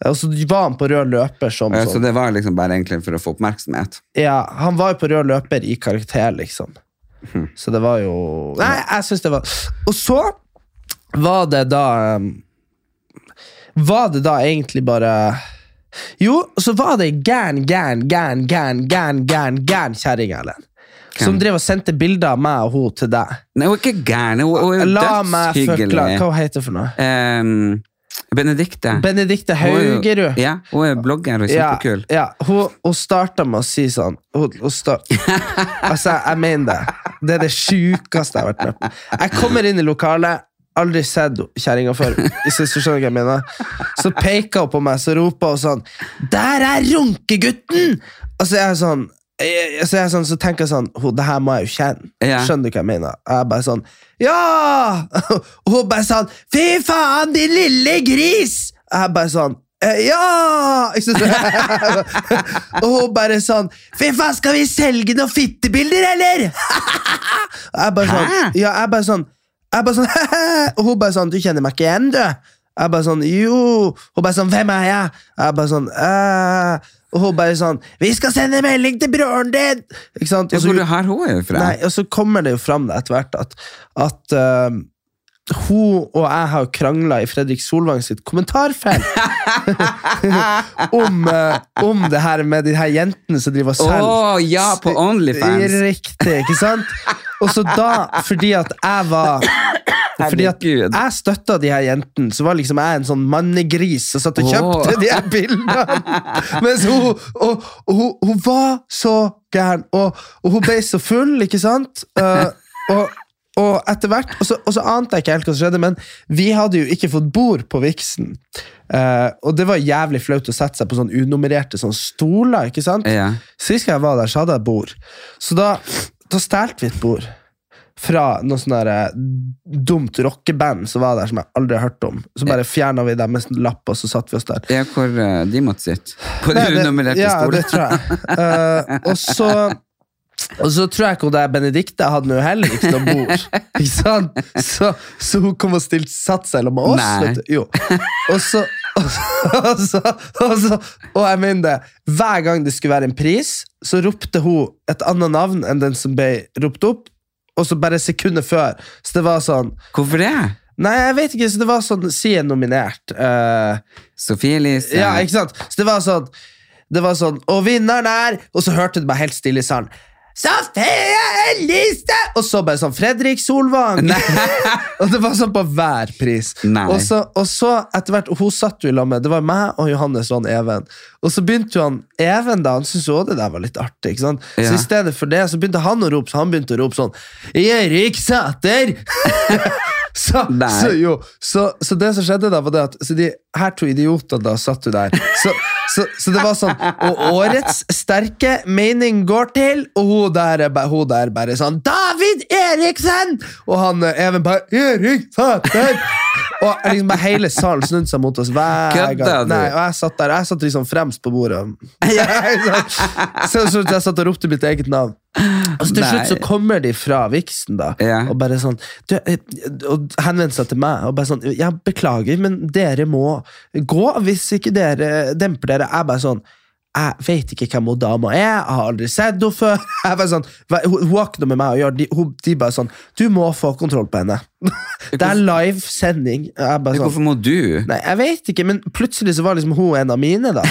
S3: Og så var han på rød løper som
S1: sånn. Så det var liksom bare egentlig for å få oppmerksomhet?
S3: Ja, han var jo på rød løper i karakter, liksom.
S1: Hm.
S3: Så det var jo Nei, jeg syns det var Og så var det da um, Var det da egentlig bare Jo, så var det ei gæren, gæren, gæren, gæren, gæren, gæren, gæren kjerring, Erlend. Som drev og sendte bilder av meg og hun til deg.
S1: Nei, hun er ikke gæren. Hun hun er
S3: La meg forklare. Hva heter hun for noe?
S1: Um, Benedikte.
S3: Benedikte
S1: Hun er
S3: Haugerud.
S1: Ja, hun er blogger og
S3: Ja,
S1: kjempekul.
S3: ja, hun, hun starta med å si sånn hun, hun start, Altså, jeg mener det. Det er det sjukeste jeg har vært med på. Jeg kommer inn i lokalet, aldri sett kjerringa før. Hvis du skjønner hva jeg mener. Så peker hun på meg, så roper hun sånn Der er runkegutten! Og så er jeg sånn jeg- så, jeg sånn, så tenker jeg sånn «Ho, Det her må jeg jo kjenne.
S1: Ja.
S3: Skjønner du hva jeg mener? Og jeg bare sånn Ja! Og hun bare sånn Fy faen, din lille gris! Og jeg bare sånn «Eh, Ja! Og hun bare sånn Fy faen, skal vi selge noen fittebilder, eller? og jeg bare sånn Ja, jeg bare sånn jeg bare sånn, Og hun bare sånn Du kjenner meg ikke igjen, du? Jeg bare sånn Jo. Hun bare sånn Hvem er jeg? Jeg bare sånn «Eh». Og hun bare sånn Vi skal sende melding til broren din! Ikke sant? Og så-
S1: Hvor her, hun fra?
S3: Nei, og så kommer det jo fram etter hvert at, at eh, hun og jeg har krangla i Fredrik Solvang sitt kommentarfelt om, eh, om det her med de her jentene som driver og selger.
S1: ja, på Onlyfans!
S3: Riktig, ikke sant? Og så da, fordi at jeg var Fordi at jeg støtta de her jentene, så var liksom jeg en sånn mannegris som satt og kjøpte
S1: oh.
S3: de her bildene. Mens hun, og, og, hun, hun var så gæren, og, og hun ble så full, ikke sant? Uh, og, og etter hvert, og så, og så ante jeg ikke helt hva som skjedde, men vi hadde jo ikke fått bord på Viksen. Uh, og det var jævlig flaut å sette seg på sånn unummererte sånn stoler, ikke sant?
S1: Ja.
S3: Sist jeg var der, så hadde jeg bord. Så da, da stjal vi et bord fra noe sånn der, eh, dumt rockeband som var der, som jeg aldri har hørt om. Så bare fjerna vi deres lapp, og så satte vi oss der.
S1: Ja, hvor uh, de måtte sitte. På de
S3: Nei, det-
S1: unummererte
S3: ja, det tror jeg. Uh, og så og så tror jeg ikke hun der Benedikte hadde noe heller ikke noe bord. Ikke sant? Så, så hun kom og stilte satt seg sammen med oss.
S1: Nei.
S3: Vet du. Jo. Og så, og, så, og, så, og, jeg mener det, hver gang det skulle være en pris, så ropte hun et annet navn enn den som ble ropt opp. Og så bare sekunder før. Så det var sånn
S1: Hvorfor det?
S3: Nei, jeg vet ikke, så det var sånn Si en nominert. Uh,
S1: Sofie Elise?
S3: ja, ikke sant? Så det var sånn Det var sånn Og vinneren er Og så hørte du meg helt stille i salen. Sofie Elise! Og så bare sånn Fredrik Solvang! og det var sånn på hver pris. Og så, og så etter hvert Hun satt jo i lag med Det var meg og Johannes og han Even. Og så begynte jo han Even da Han syntes jo det der var litt artig. Ikke sant?
S1: Ja.
S3: Så i stedet for det så begynte han å rope Så han begynte å rope sånn Erik Sæter! Så, så, jo, så, så det som skjedde da, var det at så de her to idiotene da satt jo der. Så, så, så det var sånn Og årets sterke mening går til, og hun der, er hun der bare sånn David Eriksen! Og han eh, Even bare Erik Sæter! Og liksom bare hele salen snudde seg mot oss hver gang. Nei, og jeg satt der, jeg satt liksom fremst på bordet. så, så jeg satt og ropte mitt eget navn. Og så til
S1: Nei.
S3: slutt så kommer de fra Viksen da
S1: Ja.
S3: og bare sånn du, eh, Og henvendte seg til meg og bare sånn Ja, beklager, men dere må gå hvis ikke dere demper dere. Jeg bare sånn jeg vet ikke hvem hun dama er, jeg har aldri sett henne før. Sånn, hun, har ikke noe med meg å gjøre. De, hun, de bare sånn Du må få kontroll på henne. Det er live sending. Sånn,
S1: Hvorfor må du?
S3: Nei, jeg vet ikke, men plutselig så var liksom hun en av mine, da.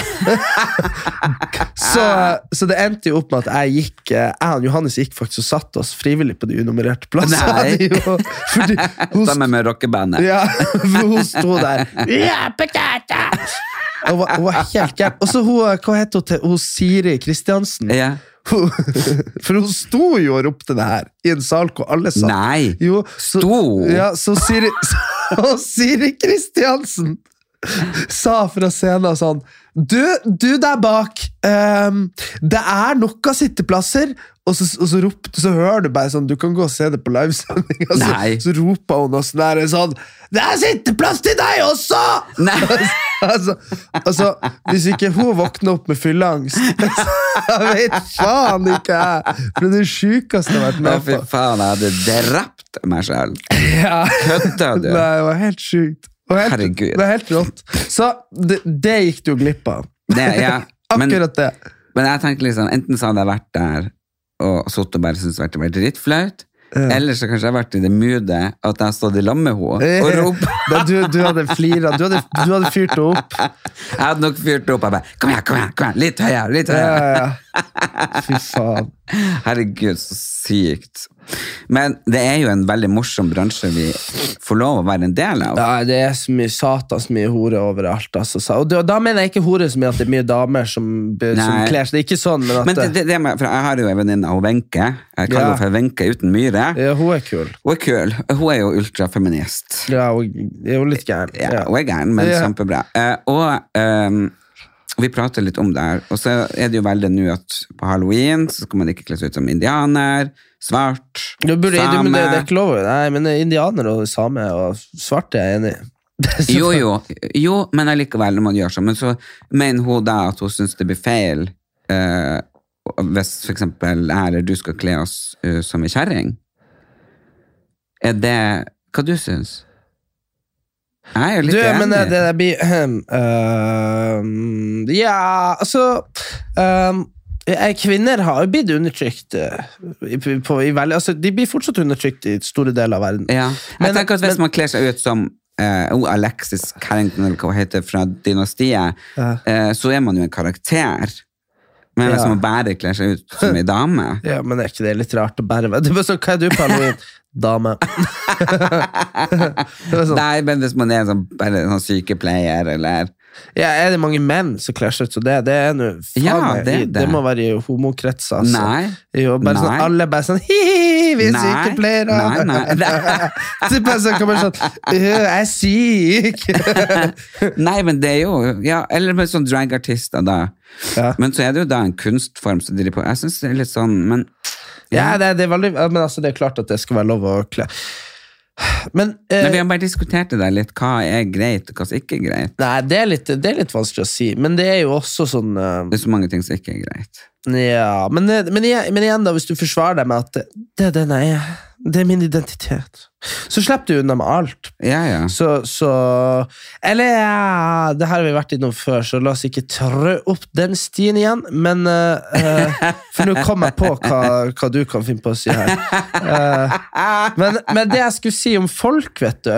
S3: så, så det endte jo opp med at jeg gikk eh, Jeg og Johannes gikk faktisk og satte oss frivillig på de unummererte plassene.
S1: Nei.
S3: Jo, fordi hun,
S1: Sammen med rockebandet?
S3: ja, for hun sto der. Ja, patata! Hun var, hun var helt gæren. Og så hun, hva heter hun til? Hun Siri Kristiansen.
S1: Ja.
S3: hun, For hun sto jo og ropte det her i en sal hvor alle sa
S1: Nei!
S3: Jo, så,
S1: Sto?
S3: Ja, så Siri, så Siri Kristiansen sa fra scenen sånn Du, du der bak, um, det er nok av sitteplasser. Og så, og så ropte, så hører du bare sånn Du kan gå og se det på livesending. Så, så roper hun og sånn der, sånn Det er sitteplass til deg også!
S1: Nei!
S3: altså, altså, hvis ikke hun våkner opp med fylleangst Jeg vet faen ikke jeg! For det er det sjukeste jeg har vært med på.
S1: fy faen, jeg hadde drept meg sjøl.
S3: Ja.
S1: Kødda du?
S3: Nei, det var helt sjukt. Det var helt,
S1: Herregud.
S3: Det var helt rått. Så det, det gikk du glipp av.
S1: Det, ja. men,
S3: Akkurat det.
S1: men jeg tenker liksom, enten så hadde jeg vært der og sittet og bare syntes det har vært drittflaut, eller så kanskje jeg har vært i det moodet at jeg har stått i lag med henne og ropt.
S3: Du, du hadde flira. Du hadde, du hadde fyrt henne opp.
S1: Jeg hadde nok fyrt opp. Jeg bare Kom igjen, kom igjen! kom igjen, Litt høyere! litt høyere.
S3: ja, ja. Fy faen.
S1: Herregud, så sykt. Men det er jo en veldig morsom bransje vi får lov å være en del av.
S3: Ja, det er så mye satans mye hore overalt. Altså. Og da, mener jeg ikke hore som i at det er mye damer som, som kler seg. Det er ikke sånn, men
S1: Men det, det, det med, jeg har jo en venninne, Wenche. Jeg kaller
S3: Ja.
S1: henne for Wenche uten myre.
S3: ja, hun er kul.
S1: Hun er kul. Hun er jo ultrafeminist.
S3: Ja, hun er jo litt gæren.
S1: Ja, hun er gæren, men kjempebra. Eh, og vi prater litt om det her. Og så er det jo veldig nå at på halloween så skal man ikke kle seg ut som indianer, svart,
S3: Du burde, du,
S1: same.
S3: men det, er ikke lov. Nei, men indianer og same og svarte er jeg enig i.
S1: Jo, jo, jo, men allikevel, når man gjør sånn. Men så mener hun da at hun syns det blir feil eh, hvis eksempel jeg eller du skal kle oss uh, som ei kjerring. Er det hva du syns? Jeg er litt
S3: Du, men det,
S1: det
S3: det blir ehm, Ja, altså eh, Kvinner har jo blitt undertrykt eh, i, på, i veldig, altså, De blir fortsatt undertrykt i store deler av verden.
S1: Ja. Jeg
S3: Men-
S1: tenker at Hvis
S3: men-
S1: man kler seg ut som uh, oh, Alexis Carrington, eller hva hun heter, fra Dynastiet,
S3: Ja.
S1: uh, så er man jo en karakter. Men hvis
S3: Ja.
S1: man bare kler seg ut som ei dame
S3: Ja, men er ikke det litt rart å bære? Det er bare sånn, Hva er du på halloween? Dame. sånn,
S1: Nei, men hvis man er sånn, en sånn sykepleier, eller
S3: ja, er det mange menn som kler seg ut som det? Det er nå faen
S1: Ja, det
S3: i-
S1: det.
S3: må være i homokretser. Altså.
S1: Nei.
S3: Jo, bare sånn, alle bare sånn Hi-hi, vi er
S1: Nei.
S3: sykepleiere!
S1: Nei, nei.
S3: bare sånn, kommer sånn «Øh, Jeg er syk!
S1: Nei, men det er jo ja, Eller med sånn dragartister, da.
S3: Ja.
S1: Men så er det jo da en kunstform som driver på. Jeg syns det er litt sånn Men
S3: Ja, det, det er veldig Men altså, det er klart at det skal være lov å kle Men, eh,
S1: Men vi har bare diskutert det der litt. Hva er greit, og hva som ikke er greit.
S3: Nei, det er, litt, det er litt vanskelig å si, men det er jo også sånn eh,
S1: Det er så mange ting som ikke er greit.
S3: Ja, men, eh, men, men igjen, da, hvis du forsvarer deg med at det, det er den jeg er, det er min identitet, så slipper du unna med alt.
S1: Ja, ja.
S3: Så, så Eller ja, det her har vi vært innom før, så la oss ikke trø opp den stien igjen. Men eh, For nå kom jeg på hva, hva du kan finne på å si her. Uh, men, men det jeg skulle si om folk, vet du,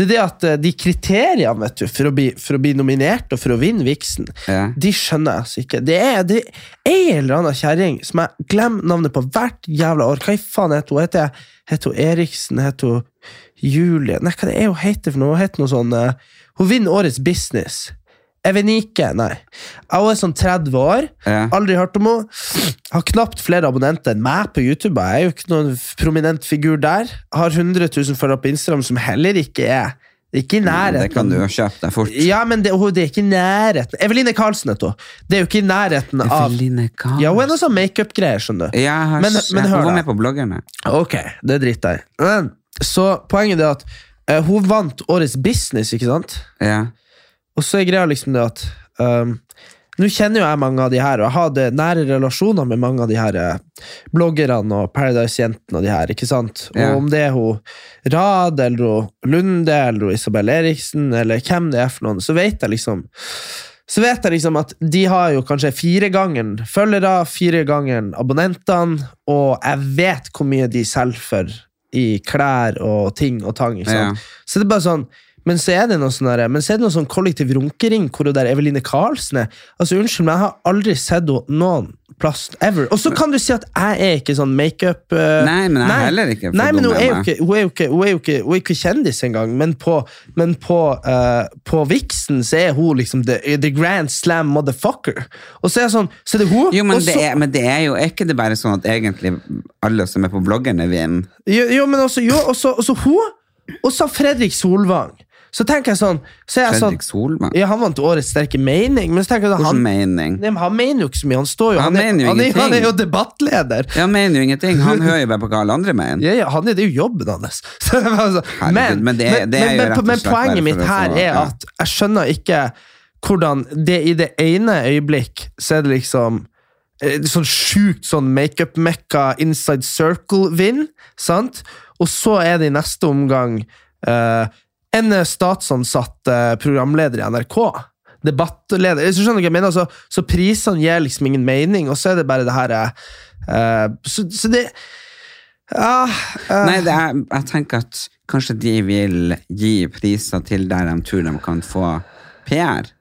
S3: det er det at de kriteriene vet du, for, å bli, for å bli nominert og for å vinne Viksen,
S1: Ja.
S3: de skjønner jeg altså ikke. Det er, det er en eller annen kjerring som jeg glemmer navnet på hvert jævla år. Hva i faen heter hun? Heter jeg- Heter hun Eriksen? Het hun Julie? Nei, hva det er hun heter for noe? Hun heter noe sånn eh, Hun vinner Årets Business. Evenike? Nei. Hun er sånn 30 år.
S1: Ja.
S3: Aldri hørt om henne. Har knapt flere abonnenter enn meg på YouTube. Jeg er jo ikke noen prominent figur der. Har 100 000 følgere på Instagram, som heller ikke er ikke i nærheten.
S1: Det kan du jo kjøpe deg fort.
S3: Ja, men det, hun- det er ikke i nærheten Eveline Karlsen heter hun. Det er jo ikke i nærheten av
S1: Eveline Karlsen.
S3: Ja, hun er noe sånn makeup-greier, skjønner du.
S1: Ja,
S3: Men-
S1: sett-
S3: men hør
S1: Hun var med på bloggerne.
S3: Ok, det driter jeg i. Så poenget er at uh, hun vant Årets Business, ikke sant?
S1: Ja.
S3: Og så er greia liksom det at um, Nå kjenner jo jeg mange av de her, og jeg hadde nære relasjoner med mange av de her eh, bloggerne og Paradise-jentene og de her, ikke sant?
S1: Ja.
S3: Og om det er hun Rad, eller hun Lunde, eller hun Isabel Eriksen, eller hvem det er for noen, så vet jeg liksom så vet jeg liksom at de har jo kanskje fire ganger følgere, fire ganger abonnentene, og jeg vet hvor mye de selger for i klær og ting og tang. Ikke sant? Så det er bare sånn Men så er det noe sånn men så er det noe sånn kollektiv runkering hvor det der Eveline Karlsen er. Altså, Unnskyld men jeg har aldri sett henne noen plass ever. Og så kan du si at jeg er ikke sånn makeup uh,
S1: Nei, men jeg er heller ikke
S3: Nei, men hun er, ikke, hun, er ikke, hun, er jo ikke, hun er ikke kjendis engang, men på, men på, uh, på Vixen så er hun liksom the, the grand slam motherfucker. Og så er, sånn, så er det hun.
S1: Jo, men
S3: også,
S1: det, er, men det er jo ikke det bare sånn at egentlig alle som er på bloggerne, vinner?
S3: Jo, jo men også, jo, også, også hun, og så Fredrik Solvang. Så tenker jeg sånn, så jeg
S1: Fredrik
S3: sånn
S1: Solvang?
S3: Ja, han vant Årets sterke mening, men så tenker jeg
S1: sånn,
S3: han,
S1: mening?
S3: Nei, men han mener jo ikke så mye. Han står jo
S1: Han
S3: han, er,
S1: jo
S3: han, er, han er jo debattleder.
S1: Ja, Han mener jo ingenting. Han hører jo bare på hva alle andre mener.
S3: Ja, ja, han er, det er jo jobben hans. Så det var altså- men, poenget mitt her er at jeg skjønner ikke hvordan det i det ene øyeblikk så er det liksom eh, sånn sjukt sånn makeup-mekka inside circle-vinn, sant? Og så er det i neste omgang eh, en statsansatt eh, programleder i NRK. Debattleder. Så skjønner du hva jeg mener? Så, så prisene gir liksom ingen mening, og så er det bare det her uh, så, så det ja, uh,
S1: Nei, det er, jeg tenker at kanskje de vil gi priser til der de tror de kan få PR.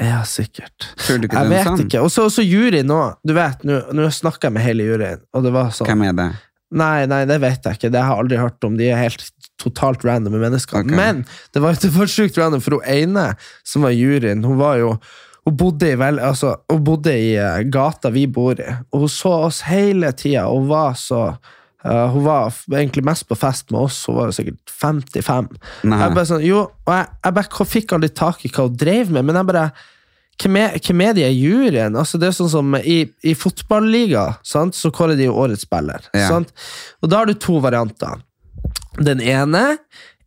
S3: Ja, sikkert.
S1: Tror du ikke
S3: Jeg vet
S1: sånn?
S3: ikke. Og så juryen nå. Du vet, nå snakker jeg med hele juryen, og det var sånn
S1: Hvem er det?
S3: Nei, nei, det vet jeg ikke. Det har jeg aldri hørt om. De er helt totalt randome mennesker.
S1: Okay.
S3: Men det var, det var sjukt random, for hun ene som var juryen, hun var jo hun bodde i, vel, altså, hun bodde i eh, gata vi bor i, og hun så oss hele tida. Hun var så uh, Hun var egentlig mest på fest med oss, hun var jo sikkert 55.
S1: Nei.
S3: Jeg bare sånn, jo, og jeg, jeg bare fikk aldri tak i hva hun drev med, men jeg bare hvem er, hvem er de i juryen? Altså, det er sånn som I, i fotballiga sant, så kårer de jo årets spiller.
S1: Ja.
S3: Sant? Og da har du to varianter. Den ene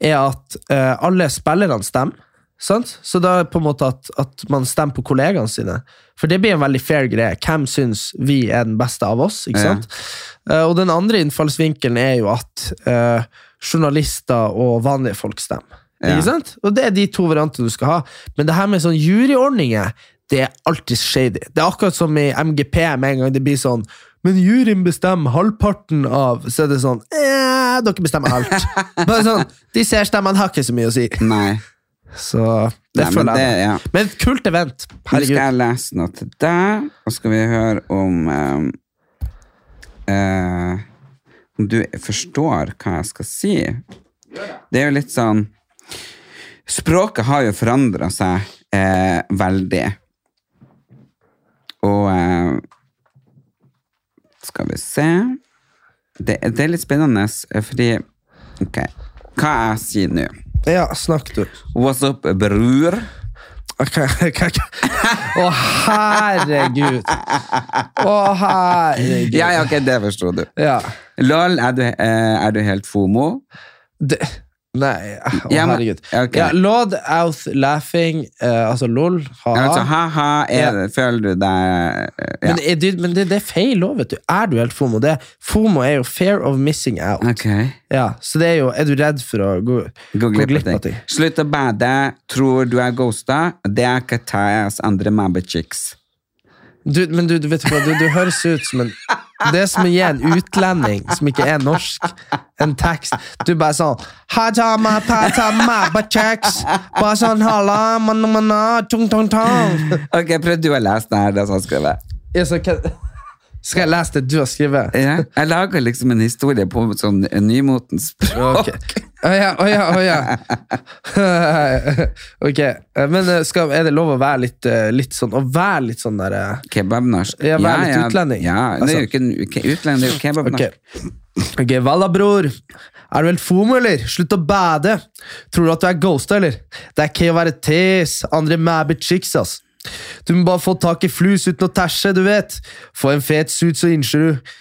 S3: er at uh, alle spillerne stemmer. Sant? Så da på en måte at, at man stemmer på kollegaene sine. For det blir en veldig fair greie. Hvem syns vi er den beste av oss? ikke
S1: Ja.
S3: sant? Eh, og den andre innfallsvinkelen er jo at uh, journalister og vanlige folk stemmer.
S1: Ja.
S3: Ikke sant? Og det er de to variantene du skal ha. Men det her med sånn juryordninger, det er alltid shady. Det er akkurat som i MGP, med en gang det blir sånn men juryen bestemmer halvparten av Så er det sånn eh, Dere bestemmer alt. Bare sånn, De ser stemmene har ikke så mye å si.
S1: Nei.
S3: Så det
S1: Nei,
S3: føler jeg.
S1: ja.
S3: Men et kult event.
S1: Nå skal jeg lese noe til deg, og skal vi høre om um, uh, Om du forstår hva jeg skal si. Det er jo litt sånn Språket har jo forandra seg eh, veldig. Og eh, Skal vi se det, det er litt spennende, eh, fordi Ok, hva jeg sier nå?
S3: Ja, snakk, du.
S1: What's up, bror?
S3: Ok, ok, ok. Å, herregud. Å, herregud.
S1: Ja, ja, ok, det forsto du.
S3: Ja.
S1: Lol, er du, eh, er du helt fomo?
S3: Det, nei, å,
S1: Ja, men-
S3: herregud.
S1: Okay.
S3: Ja, Lord out laughing, uh, altså lol, ha-ha.
S1: Altså, ha-ha,
S3: Ja.
S1: føler du deg eh, ja.
S3: Men, det- men det, det er feil òg, vet du. Er du helt FOMO? Det, FOMO er jo fear of missing out.
S1: Okay.
S3: Ja, så det er jo Er du redd for å gå,
S1: gå glipp av ting. Slutt å bade, tror du er ghosta, det er Katayas andre mabbe-chicks.
S3: Du, men du, du vet hva, du, du høres ut som en Det er som å gi en utlending som ikke er norsk, en tekst. Du bare sånn «Hajama patama Bare sånn «Halla, manna, manna, tung, tung, tung».
S1: Ok, prøv du å lese det her, det som er skrevet.
S3: Ja, så Skal jeg lese det du har skrevet?
S1: Ja, jeg lager liksom en historie på sånn nymotens språk.
S3: Å ja, å ja, å ja. ok, eh, men eh, skal, er det lov å være litt, eh, litt sånn Å være litt sånn der eh,
S1: Kebabnorsk.
S3: Ja, være litt utlending.
S1: Ja, det er jo
S3: Altså.
S1: ikke utlending, det er jo kebabnorsk.
S3: Ok, Valla, bror. Er du helt fomo, eller? Slutt å bade. Tror du at du er ghosta, eller? Det er ikke å være tes. Andre mæbe chicks, ass. Du må bare få tak i flus uten å tæsje, du vet. Få en fet suit, så innser du.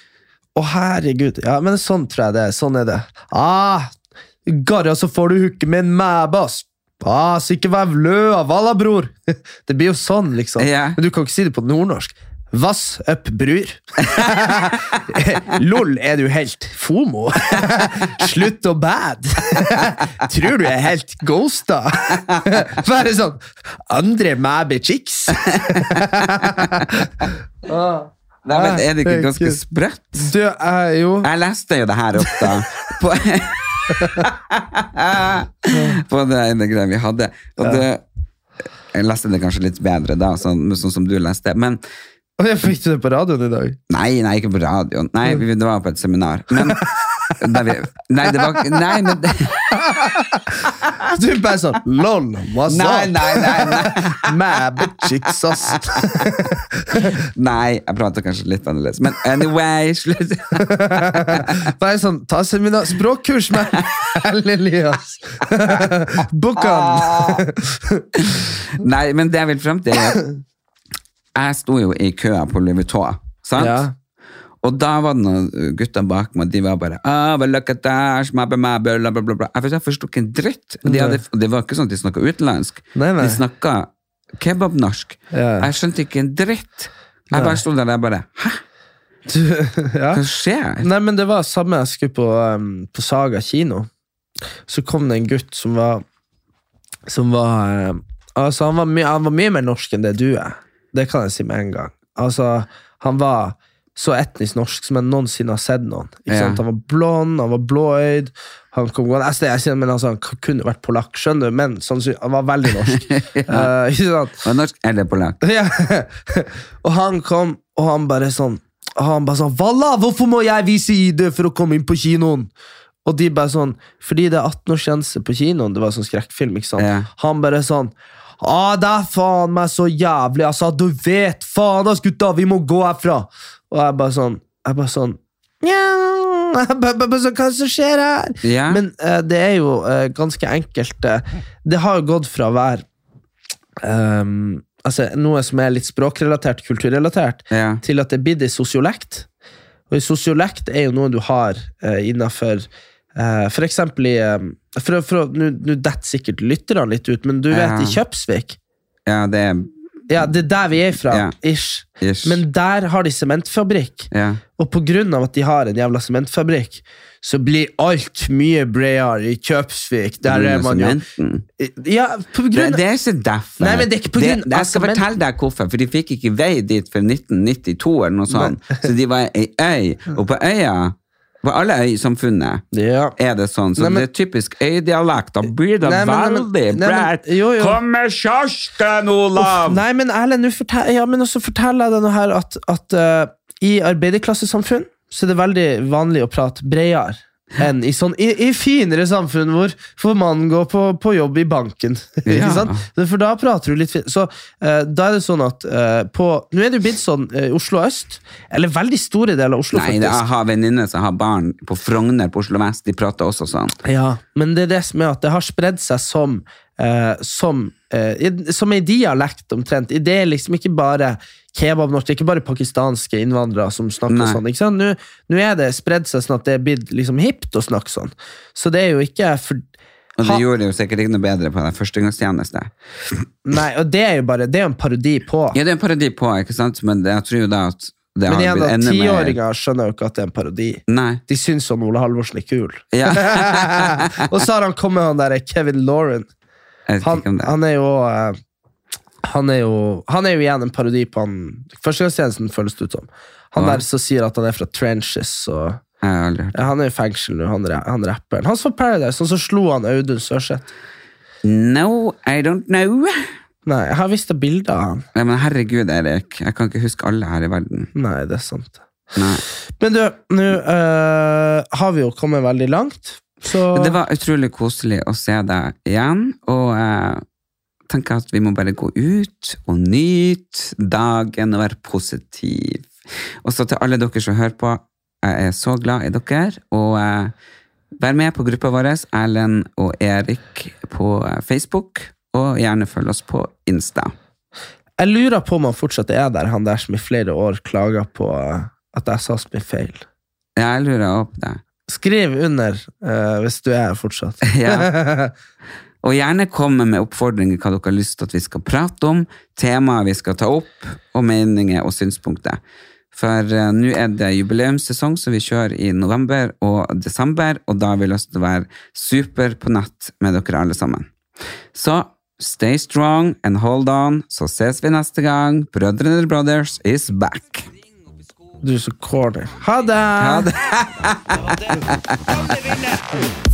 S3: Å, herregud. Ja, men sånn tror jeg det er. Sånn er det. Ah, Garra, så får du hooke med en mæbe, ass. Ah, så ikke vær vlø av valla, bror. Det blir jo sånn, liksom.
S1: Yeah.
S3: Men du kan ikke si det på nordnorsk. Vass up, brur. Lol, er du helt fomo? Slutt å bad. Tror du er helt ghosta? Bare sånn Andre mæbe chicks.
S1: Nei, men er det ikke ganske sprøtt?
S3: Du uh, jo
S1: Jeg leste jo det her opp da. På, på det ene greia vi hadde. Og det, jeg leste det kanskje litt bedre da, sånn, sånn som du leste. Men
S3: jeg fikk du det på radioen i dag?
S1: nei, nei, ikke på radioen. Nei, vi, det var på et seminar. Men vi, Nei, det var Nei, men
S3: Du bare sånn LOL, what's
S1: Nei,
S3: up?
S1: nei, nei. nei.
S3: Mad chicks, ass.
S1: Nei, jeg prater kanskje litt annerledes. Men anyway, slutt.
S3: Bare sånn, ta seminar, språkkurs med Elias. Book on!
S1: Nei, men det jeg vil frem til, er jeg sto jo i køa på Louis Vuitton, sant?
S3: Ja.
S1: Og da var det noen gutter bak meg, de var bare ah, well, look at that, smabba, mabba, bla, bla, bla, bla. Jeg forsto ikke en dritt. De hadde, det var ikke sånn at de snakka utenlandsk.
S3: Nei, nei.
S1: De snakka kebabnorsk.
S3: Ja.
S1: Jeg skjønte ikke en dritt. Jeg bare sto der og bare Hæ,
S3: Du, ja.
S1: hva skjer?
S3: Nei, men det var samme jeg skulle på, um, på Saga kino. Så kom det en gutt som var Som var um, Altså, han var, my han var mye mer norsk enn det du er. Det kan jeg si med en gang. Altså, han var så etnisk norsk som jeg noensinne har sett noen. Ikke
S1: Ja.
S3: sant? Han var blond, han var blåøyd. Han kom gående jeg sier, men altså, Han kunne vært polakk, skjønner du, men sannsynlig- han var veldig norsk. Eh, ikke sant?
S1: Var norsk eller polakk?
S3: Ja. og han kom, og han bare sånn Han bare sånn Valla, hvorfor må jeg vise ID for å komme inn på kinoen? Og de bare sånn Fordi det er 18-årsgrense på kinoen. Det var sånn skrekkfilm. ikke sant?
S1: Ja.
S3: Han bare sånn Ah, det er faen meg så jævlig, altså. Du vet, faen ass, gutta, vi må gå herfra. Og jeg bare sånn Jeg bare sånn Nja sånn, Hva er det som skjer her?
S1: Yeah.
S3: Men uh, det er jo uh, ganske enkelt Uh, Det har jo gått fra å være um, altså, noe som er litt språkrelatert, kulturrelatert,
S1: yeah.
S3: til at det blitt ei sosiolekt. Og ei sosiolekt er jo noe du har uh, innafor For eksempel i eh, for, Nå detter sikkert lytterne litt ut, men du vet i Kjøpsvik
S1: Ja, det er
S3: Ja, det er der vi er fra,
S1: Ja.
S3: ish.
S1: ish.
S3: Men der har de sementfabrikk.
S1: ja.
S3: Og av at de har en jævla sementfabrikk, så blir alt mye bredere i Kjøpsvik. Der er man jo Ja, på
S1: Det,
S3: grunn
S1: det er ikke derfor.
S3: Nei, men det er ikke på grunn
S1: det, Jeg skal
S3: sement.
S1: fortelle deg hvorfor, for de fikk ikke vei dit før 1992 eller noe sånt. Så de var ei øy, og på øya, på alle øysamfunnet,
S3: Ja.
S1: er det sånn. Så
S3: Nei, men-
S1: det er typisk øydialekt. Da blir det veldig
S3: nei, Kom med.
S1: Kommer kiosten, Olav!
S3: Nei, men Erlend, fortell, ja, men også forteller jeg deg noe her at, at uh, i arbeiderklassesamfunn så er det veldig vanlig å prate bredere enn i, sånn, i, i finere samfunn hvor, får mannen går på, på jobb i banken.
S1: Ja.
S3: ikke sant? For da prater du litt fint. Så uh, da er det sånn at uh, på Nå er det jo blitt sånn uh, Oslo øst, eller veldig store deler av Oslo,
S1: Nei,
S3: faktisk.
S1: jeg har venninner som har barn på Frogner på Oslo Vest. De prater også sånn.
S3: Ja, men det er det som er at det har spredd seg som som, som ei dialekt omtrent. Det er liksom ikke bare kebabnorsk, det er ikke bare pakistanske innvandrere som snakker
S1: Nei.
S3: sånn. ikke sant? Nå, nå er det spredd seg sånn at det er blitt liksom hipt å snakke sånn. Så det er jo ikke for,
S1: Og det
S3: gjorde
S1: gjorde jo sikkert ikke noe bedre på den førstegangstjeneste.
S3: Nei, og det er jo bare Det er jo en parodi på.
S1: Ja, det er en parodi på, ikke sant? Men jeg tror jo da at det
S3: men igjen, da, tiåringer skjønner jo ikke at det er en parodi.
S1: Nei.
S3: De syns om Ole Halvorsen er kul.
S1: Ja.
S3: og så har han kommet, han der Kevin Lauren. Han,
S1: det.
S3: han er jo eh, han er jo Han er jo igjen en parodi på han Førstegangstjenesten, føles det ut som. Han
S1: Ja.
S3: der som sier at han er fra Trenches. Og, ja, han er i fengsel nå, han, han rapperen. Han så Paradise, han som slo han Audun Sørseth.
S1: No, I don't know.
S3: Nei, jeg har visst bilder av han.
S1: Nei, men herregud, Erik. Jeg kan ikke huske alle her i verden.
S3: Nei, det er sant.
S1: Nei.
S3: Men du, nå uh, har vi jo kommet veldig langt, så
S1: Det var utrolig koselig å se deg igjen, og jeg tenker at vi må bare gå ut og nyte dagen og være positiv. Og så til alle dere som hører på, jeg er så glad i dere, og eh, vær med på gruppa vår, Erlend og Erik på Facebook, og gjerne følg oss på Insta.
S3: jeg lurer på om han fortsatt er der, han der som i flere år klager på eh, at jeg sa så mye feil.
S1: Jeg lurer også på det.
S3: Skriv under uh, hvis du er her fortsatt.
S1: Ja. Og gjerne komme med oppfordringer hva dere har lyst til at vi skal prate om, temaer vi skal ta opp, og meninger og synspunkter. For eh, nå er det jubileumssesong, så vi kjører i november og desember, og da har vi lyst til å være super på nett med dere alle sammen. Så stay strong and hold on, så ses vi neste gang. Brødrene Brothers is back.
S3: Du er så corny. Ha det!
S1: Ha det.